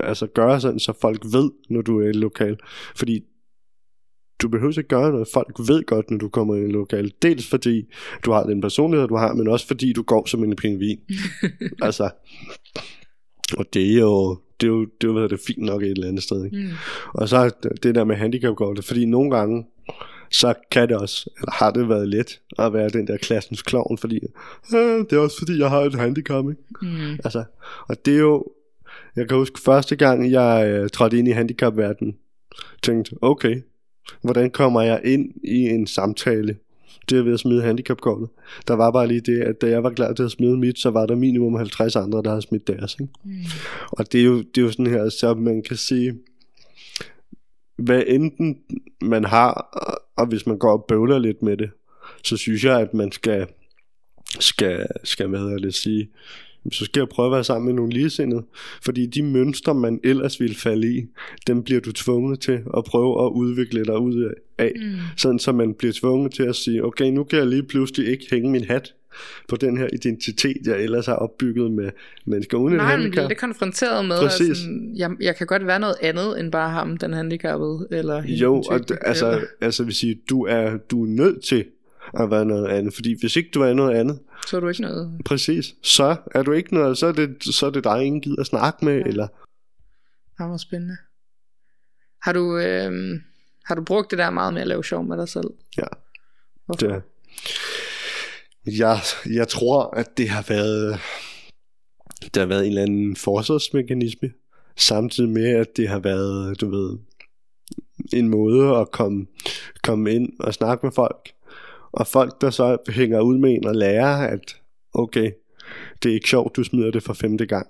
altså gøre sådan, så folk ved, når du er i et lokal? Fordi du behøver ikke gøre noget. Folk ved godt, når du kommer i et lokal. Dels fordi du har den personlighed, du har, men også fordi du går som en pingvin. altså, og det er jo, det er jo, det er jo det, fint nok et eller andet sted. Ikke? Mm. Og så det der med handicapkortet, fordi nogle gange, så kan det også, eller har det været let at være den der klassens klovn, fordi øh, det er også fordi, jeg har et handicap, ikke? Mm. Altså, og det er jo, jeg kan huske første gang, jeg øh, trådte ind i handicapverdenen, tænkte, okay, hvordan kommer jeg ind i en samtale? Det er ved at smide handicapkortet. Der var bare lige det, at da jeg var klar til at smide mit, så var der minimum 50 andre, der havde smidt deres. Ikke? Mm. Og det er, jo, det er jo sådan her, så man kan sige, hvad enten man har, og- hvis man går og bøvler lidt med det, så synes jeg, at man skal, skal, skal hvad hedder det sige, så skal jeg prøve at være sammen med nogle ligesindede, fordi de mønstre, man ellers ville falde i, dem bliver du tvunget til at prøve at udvikle dig ud af, Mm. sådan så man bliver tvunget til at sige, okay, nu kan jeg lige pludselig ikke hænge min hat på den her identitet, jeg ellers har opbygget med mennesker uden Nej, men handicap. bliver det konfronteret med, at sådan, jeg, jeg kan godt være noget andet, end bare ham, den handicappede, eller Jo, den og d- altså, eller- altså vil sige, du er, du er nødt til at være noget andet, fordi hvis ikke du er noget andet, så er du ikke noget. præcis, så er du ikke noget, så er det, så er det dig, ingen gider at snakke med, Ja. eller Det var spændende. Har du, øh, har du brugt det der meget med at lave sjov med dig selv? Ja. Hvorfor? det, jeg, jeg tror, at det har været, der har været en eller anden forsvarsmekanisme, samtidig med, at det har været, du ved, en måde at komme, komme ind og snakke med folk. Og folk, der så hænger ud med en og lærer, at okay, det er ikke sjovt, du smider det for femte gang.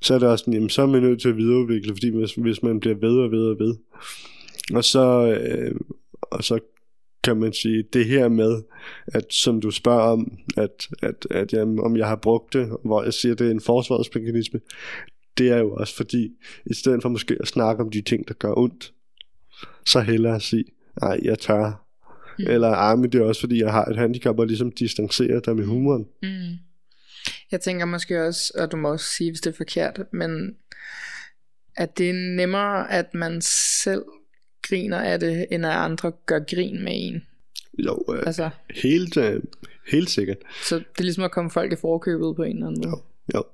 Så er det også sådan, jamen, så er man nødt til at videreudvikle, fordi hvis, hvis man bliver ved og ved og ved. Og så, øh, og så kan man sige, det her med, at som du spørger om, at, at, at jamen, om jeg har brugt det, hvor jeg siger, det er en forsvarsmekanisme, det er jo også fordi, i stedet for måske at snakke om de ting, der gør ondt, så hellere at sige, nej, jeg tør. Mm. Eller, ej, men det er også fordi, jeg har et handicap, og ligesom distancere dig med humoren. Mm. Jeg tænker måske også, og du må også sige, hvis det er forkert, men at det er nemmere, at man selv griner af det, end at andre gør grin med en. Jo, øh, Altså, helt, øh, helt sikkert. så det er ligesom at komme folk i forkøbet på en eller anden måde. Jo.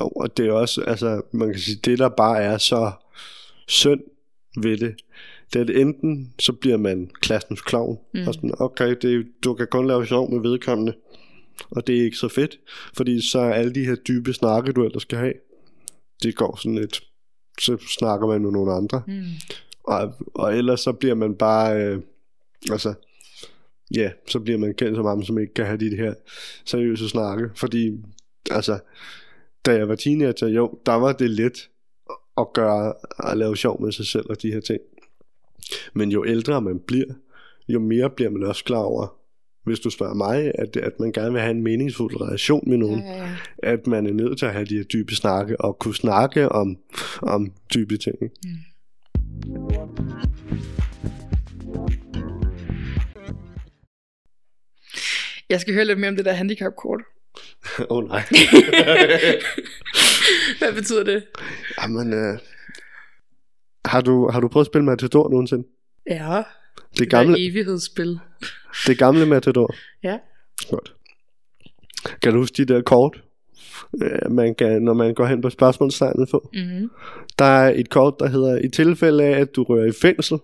Jo, og det er også, altså, man kan sige, det der bare er så synd ved det, det er, enten så bliver man klassens klovn, mm. og sådan, okay, det, du kan kun lave sjov med vedkommende, og det er ikke så fedt, fordi så er alle de her dybe snakke, du ellers skal have, det går sådan lidt, så snakker man med nogle andre, Mm. og, og ellers så bliver man bare, øh, altså, ja, så bliver man kendt som ham, som ikke kan have de her seriøse snakke, fordi, altså, da jeg var teenager, jo, der var det let at gøre, at lave sjov med sig selv og de her ting. Men jo ældre man bliver, jo mere bliver man også klar over, hvis du spørger mig, at, at man gerne vil have en meningsfuld relation med nogen, Ja, ja, ja. at man er nødt til at have de her dybe snakke, og kunne snakke om, om dybe ting. ikke? Jeg skal høre lidt mere om det der handicapkort. Åh oh, nej. Hvad betyder det? Jamen, øh, har, du, har du prøvet at spille Matador nogensinde? Ja, Det det gamle, der evighedsspil. det gamle Matador. Ja. Godt. Kan du huske de der kort, øh, man kan, når man går hen på spørgsmålstegnet på? Mm-hmm. Der er et kort, der hedder, i tilfælde af, at du rører i fængsel,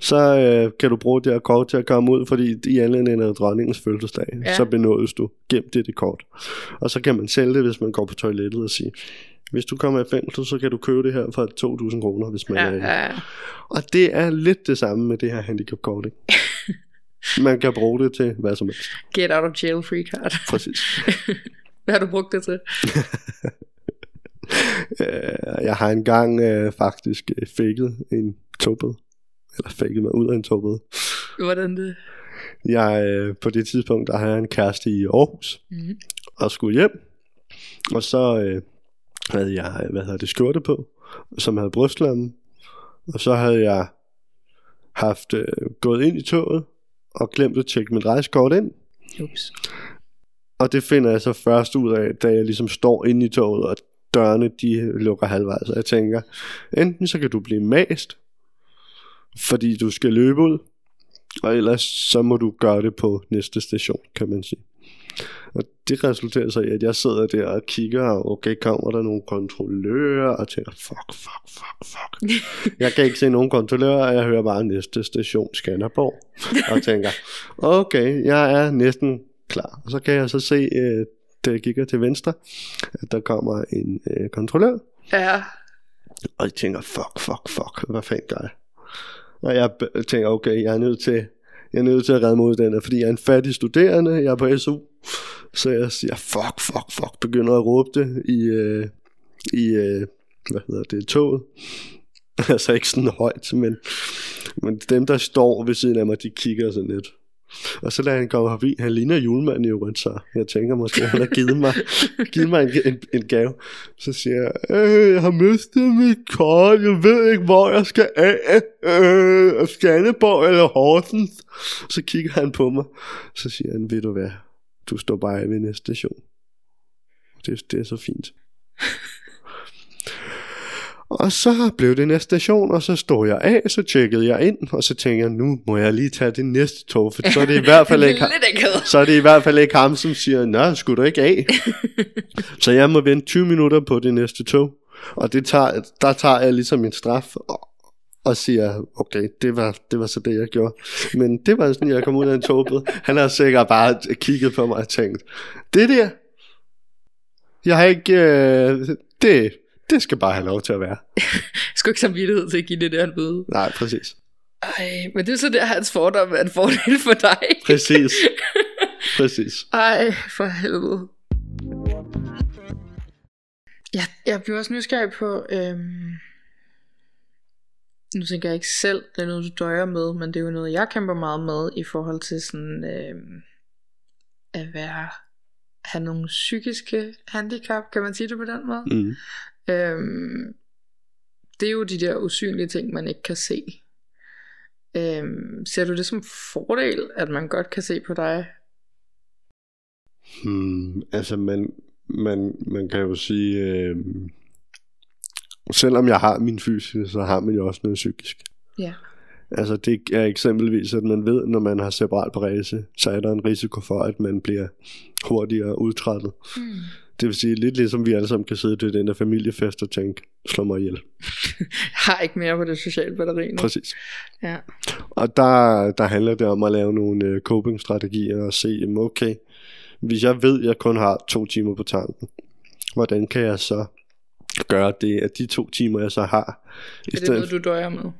så øh, kan du bruge det her kort til at komme ud, fordi i anledning af dronningens fødselsdag, Ja. så benådes du. Gem det, det kort. Og så kan man sælge det, hvis man går på toilettet og sige, hvis du kommer i fængsel, så kan du købe det her for 2.000 kroner, hvis man Ja, er i. ja, ja. Og det er lidt det samme med det her handicapkort, ikke? Man kan bruge det til hvad som helst. Get out of jail free card. Præcis. Hvad har du brugt det til? Øh, jeg har engang øh, faktisk øh, faked en togbøde. Eller faked mig ud af en togbøde. Hvordan det? Jeg, øh, på det tidspunkt, der havde jeg en kæreste i Aarhus, Mm-hmm. og skulle hjem. Og så øh, havde jeg, hvad hedder det, skjorte på, som havde brystlomme. Og så havde jeg haft øh, gået ind i toget, og glemt at tjekke mit rejsekort ind. Ups. Og det finder jeg så først ud af, da jeg ligesom står inde i toget, og dørene de lukker halvvejs. Så jeg tænker, enten så kan du blive mast, fordi du skal løbe ud, og ellers så må du gøre det på næste station, kan man sige. Og det resulterer så i, at jeg sidder der og kigger, og okay, kommer der nogle kontrollører, og tænker, fuck, fuck, fuck, fuck. Jeg kan ikke se nogen kontrollører, og jeg hører bare næste station, Skanderborg, og tænker, okay, jeg er næsten klar. Og så kan jeg så se, øh, da jeg kigger til venstre, at der kommer en øh, kontrollør, Ja. og jeg tænker, fuck, fuck, fuck, hvad fanden gør jeg? Og jeg tænker, okay, jeg er nødt til, jeg er nødt til at redde mig ud den fordi jeg er en fattig studerende, jeg er på SU. Så jeg siger, fuck, fuck, fuck, begynder at råbe det i, øh, i øh, hvad hedder det, toget. altså ikke sådan højt, men, men dem, der står ved siden af mig, de kigger sådan lidt. Og så lader han komme forbi. Han ligner julemanden i øvrigt, så jeg tænker måske, han har givet mig, givet mig en, en, en gave. Så siger jeg, øh, jeg har mistet mit kort, jeg ved ikke, hvor jeg skal af. Øh, Skanderborg eller Horsens. Så kigger han på mig. Så siger han, ved du hvad, du står bare ved næste station. Det, det er så fint. Og så blev det næste station, og så stod jeg af, så tjekkede jeg ind, og så tænkte jeg, nu må jeg lige tage det næste tog, for så er det i hvert fald ikke, så er det i hvert fald ikke ham, som siger, nej, skulle du ikke af? så jeg må vente 20 minutter på det næste tog, og det tager, der tager jeg ligesom min straf, og, og siger, okay, det var, det var så det, jeg gjorde. Men det var sådan, jeg kom ud af en togbøde. Han har sikkert bare kigget på mig og tænkt, det der, jeg har ikke, øh, det, det skal bare have lov til at være. Jeg skulle ikke samvittighed til at give det der en bøde. Nej, præcis. Ej, men det er så der, hans fordom er en fordel for dig. Præcis. Præcis. Ej, for helvede. Ja, jeg bliver også nysgerrig på, øhm, nu tænker jeg ikke selv, det er noget, du døjer med, men det er jo noget, jeg kæmper meget med i forhold til sådan, øhm, at være, have nogle psykiske handicap, kan man sige det på den måde? Mm. Øhm, det er jo de der usynlige ting, man ikke kan se. Øhm, ser du det som fordel, at man godt kan se på dig? Hmm, altså, man, man, man kan jo sige, øh, selvom jeg har min fysiske, så har man jo også noget psykisk. Ja. Altså det er eksempelvis, at man ved, når man har cerebral parese, så er der en risiko for, at man bliver hurtigere udtrættet. Mm. Det vil sige, lidt ligesom vi alle sammen kan sidde til den der familiefest og tænke, slå mig ihjel. Har ikke mere på det sociale batteri nu. Præcis. Ja. Og der, der handler det om at lave nogle øh, coping-strategier og se, okay, hvis jeg ved, at jeg kun har to timer på tanken, hvordan kan jeg så gøre det, at de to timer, jeg så har, Er det noget, du døjer med?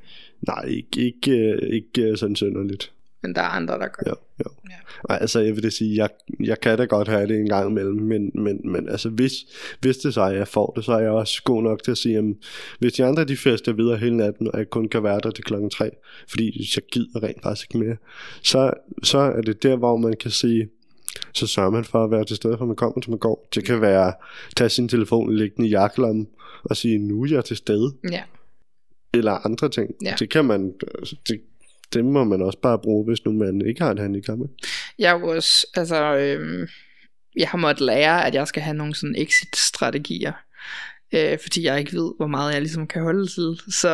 Nej, ikke, ikke, øh, ikke øh, sådan synderligt. Men der er andre, der gør. Jo, jo. Ja. Nej, altså jeg vil det sige, jeg, jeg kan da godt have det en gang imellem, men, men, men altså hvis, hvis det så er, at jeg får det, så er jeg også god nok til at sige, jamen, hvis de andre de fester videre hele natten, og jeg kun kan være der til klokken 3, fordi jeg gider rent faktisk ikke mere, så, så er det der, hvor man kan sige, så sørger man for at være til stede, for man kommer til man går. Det kan være, tage sin telefon, lægge den i jakkelommen, og sige, nu er jeg til stede, Ja. eller andre ting. Ja. Det kan man, det, det må man også bare bruge, hvis nu man ikke har et handicap. ikke? Jeg er jo også, altså, øhm, jeg har måttet lære, at jeg skal have nogle sådan exit-strategier. Øh, fordi jeg ikke ved, hvor meget jeg ligesom kan holde til. Så,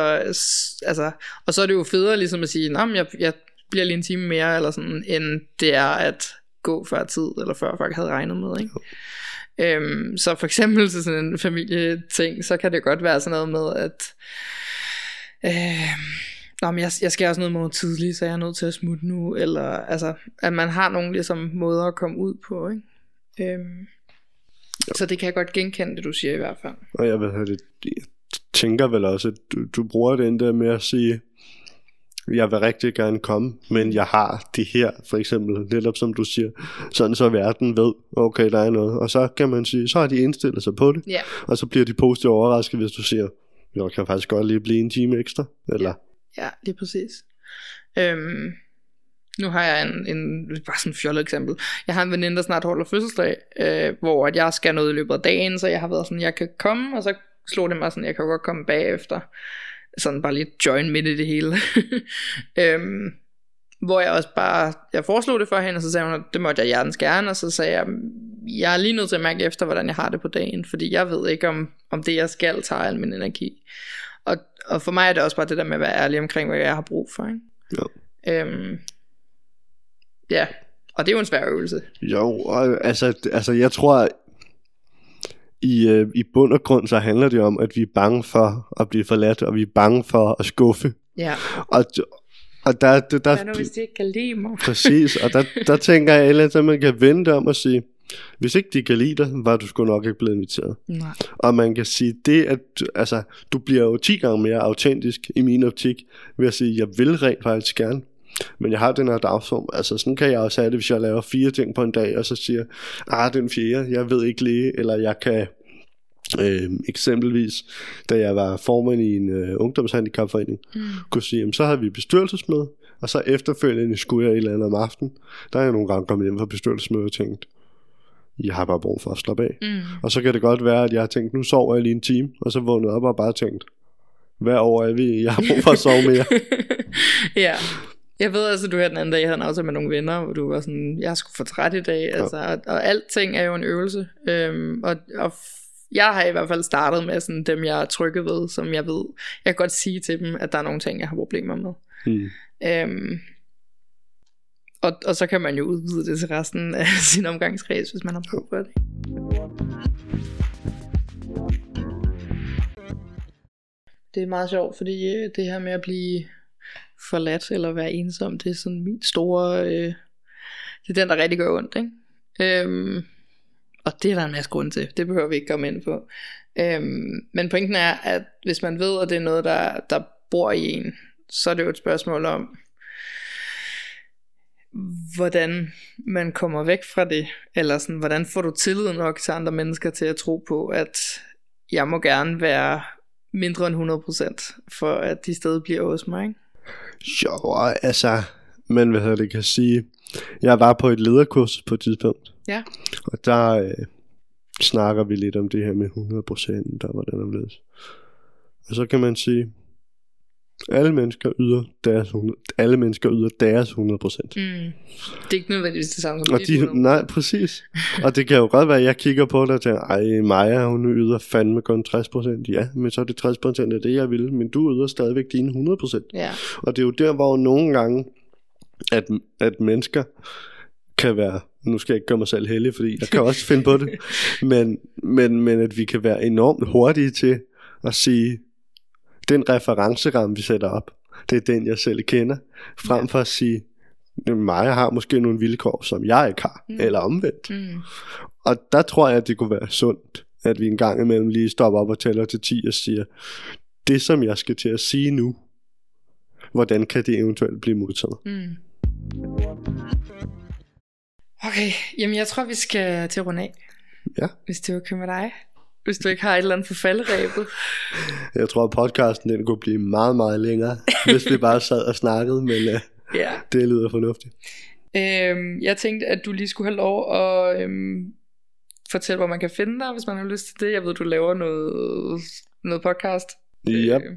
altså, og så er det jo federe ligesom at sige, at jeg, jeg bliver lige en time mere, eller sådan, end det er at gå før tid, eller før folk havde regnet med. Ikke? Øhm, så for eksempel til sådan en familieting, så kan det godt være sådan noget med, at øh, Nå, men jeg, jeg skal også noget måde tidligt, så jeg er nødt til at smutte nu, eller altså, at man har nogle ligesom måder at komme ud på, ikke? Øhm, så det kan jeg godt genkende, det du siger i hvert fald. Og jeg, ved, det, jeg tænker vel også, at du, du bruger den der med at sige, jeg vil rigtig gerne komme, men jeg har det her, for eksempel, netop som du siger, sådan så verden ved, okay, der er noget. Og så kan man sige, så har de indstillet sig på det, Ja, og så bliver de positivt overrasket, hvis du siger, jeg kan faktisk godt lige blive en time ekstra, eller ja, lige præcis. Øhm, nu har jeg en, en bare sådan fjollet eksempel. Jeg har en veninde, der snart holder fødselsdag, øh, hvor at jeg skal noget i løbet af dagen, så jeg har været sådan, jeg kan komme, og så slog det mig sådan, jeg kan godt komme bagefter. Sådan bare lige join midt i det hele. øhm, hvor jeg også bare, jeg foreslog det for hende, og så sagde hun, at det måtte jeg hjertens gerne, og så sagde jeg, jeg er lige nødt til at mærke efter, hvordan jeg har det på dagen, fordi jeg ved ikke, om, om det jeg skal tager al min energi. Og, og for mig er det også bare det der med at være ærlig omkring, hvad jeg har brug for. Ikke? Jo. Øhm, ja, og det er jo en svær øvelse. Jo, og, altså, altså jeg tror, i, øh, i bund og grund, så handler det om, at vi er bange for at blive forladt, og vi er bange for at skuffe. Ja. Og, og der, der, der, Hvad nu, hvis de ikke kan lide mig? præcis, og der, der tænker jeg ellers, at man kan vente om og sige, hvis ikke de kan lide dig, var du sgu nok ikke blevet inviteret. Nej. Og man kan sige, det at, altså, du bliver jo 10 gange mere autentisk i min optik, ved at sige, jeg vil rent faktisk gerne. Men jeg har den her dagsform. Altså sådan kan jeg også have det, hvis jeg laver fire ting på en dag, og så siger, ah, den fjerde, jeg ved ikke lige, eller jeg kan øh, eksempelvis, da jeg var formand i en øh, ungdomshandicapforening, Mm. kunne sige, jamen, så havde vi bestyrelsesmøde, og så efterfølgende skulle jeg et eller andet om aftenen. Der er jeg nogle gange kommet hjem fra bestyrelsesmøde og tænkt, jeg har bare brug for at slappe af. Mm. Og så kan det godt være, at jeg har tænkt, nu sover jeg lige en time, og så vågnet op og bare tænkt, hvad år er vi? Jeg har brug for at sove mere. ja. Jeg ved altså, du her den anden dag, jeg havde en aftale med nogle venner, hvor du var sådan, jeg skulle få træt i dag, altså, og, og alting er jo en øvelse. Øhm, og, og jeg har i hvert fald startet med sådan dem, jeg er trygge ved, som jeg ved, jeg kan godt sige til dem, at der er nogle ting, jeg har problemer med. Hmm. Øhm, og, og så kan man jo udvide det til resten af sin omgangskreds, hvis man har brug for det. Det er meget sjovt, fordi øh, det her med at blive forladt eller være ensom, det er sådan min store... Øh, det er den, der rigtig gør ondt, ikke? Øhm, og det er der en masse grund til. Det behøver vi ikke komme ind på. Øhm, men pointen er, at hvis man ved, at det er noget, der, der bor i en, så er det jo et spørgsmål om, hvordan man kommer væk fra det, eller sådan, hvordan får du tillid nok til andre mennesker til at tro på, at jeg må gerne være mindre end 100%, for at de stadig bliver hos mig. Ikke? Jo, altså, men hvad hedder det, kan sige, jeg var på et lederkurs på et tidspunkt, Ja. og der øh, snakker vi lidt om det her med 100% og hvordan det blevet. Og så kan man sige, alle mennesker yder deres 100, alle mennesker yder deres 100%. Mm. Det er ikke nødvendigvis det samme som Og de, 100%. nej, præcis. Og det kan jo godt være, at jeg kigger på det og tænker, ej, Maja, hun yder fandme kun 60%. Ja, men så er det 60% af det, jeg vil. Men du yder stadigvæk dine 100%. Ja. Og det er jo der, hvor nogle gange, at, at mennesker kan være nu skal jeg ikke gøre mig selv heldig, fordi jeg kan også finde på det, men, men, men at vi kan være enormt hurtige til at sige, den referenceramme, vi sætter op, det er den, jeg selv kender, frem for at sige, mig har måske nogle vilkår, som jeg ikke har, mm. eller omvendt. Mm. Og der tror jeg, at det kunne være sundt, at vi en gang imellem lige stopper op og tæller til 10 og siger, det som jeg skal til at sige nu, hvordan kan det eventuelt blive modtaget? Mm. Okay, jamen jeg tror, vi skal til runde af. Ja. Hvis det var okay med dig. Hvis du ikke har et eller andet på falderæbet. Jeg tror, at podcasten den kunne blive meget, meget længere, hvis vi bare sad og snakkede, men uh, Ja. det lyder fornuftigt. Øhm, jeg tænkte, at du lige skulle have lov at øhm, fortælle, hvor man kan finde dig, hvis man har lyst til det. Jeg ved, du laver noget, noget podcast. Ja. Øh,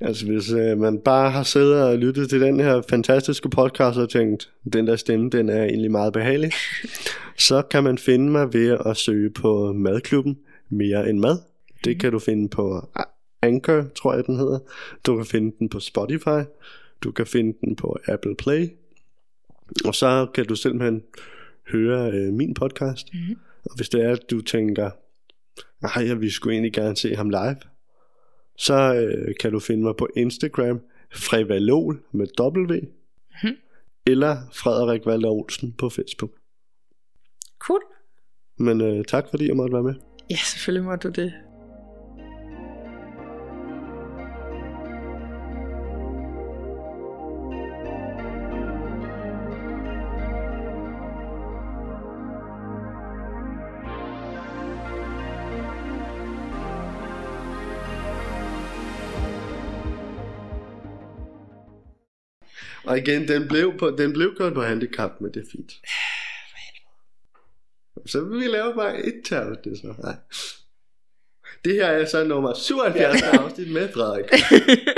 Altså hvis øh, man bare har siddet og lyttet til den her fantastiske podcast og tænkt, den der stemme, den er egentlig meget behagelig, så kan man finde mig ved at søge på Madklubben Mere end Mad. Det kan du finde på Anchor, tror jeg den hedder. Du kan finde den på Spotify. Du kan finde den på Apple Play. Og så kan du simpelthen høre øh, min podcast. Mhm. Og hvis det er, at du tænker, nej, jeg vil sgu egentlig gerne se ham live, så øh, kan du finde mig på Instagram, Frevalol med W, Mhm. eller Frederik Valder Olsen på Facebook. Cool. Men øh, tak fordi jeg måtte være med. Ja, selvfølgelig må du det. Og igen, den blev, på, den blev gjort på handicap, men det er fint. Så vil vi lave bare et til det så. Nej. Det her er så nummer 77 afsnit med Frederik.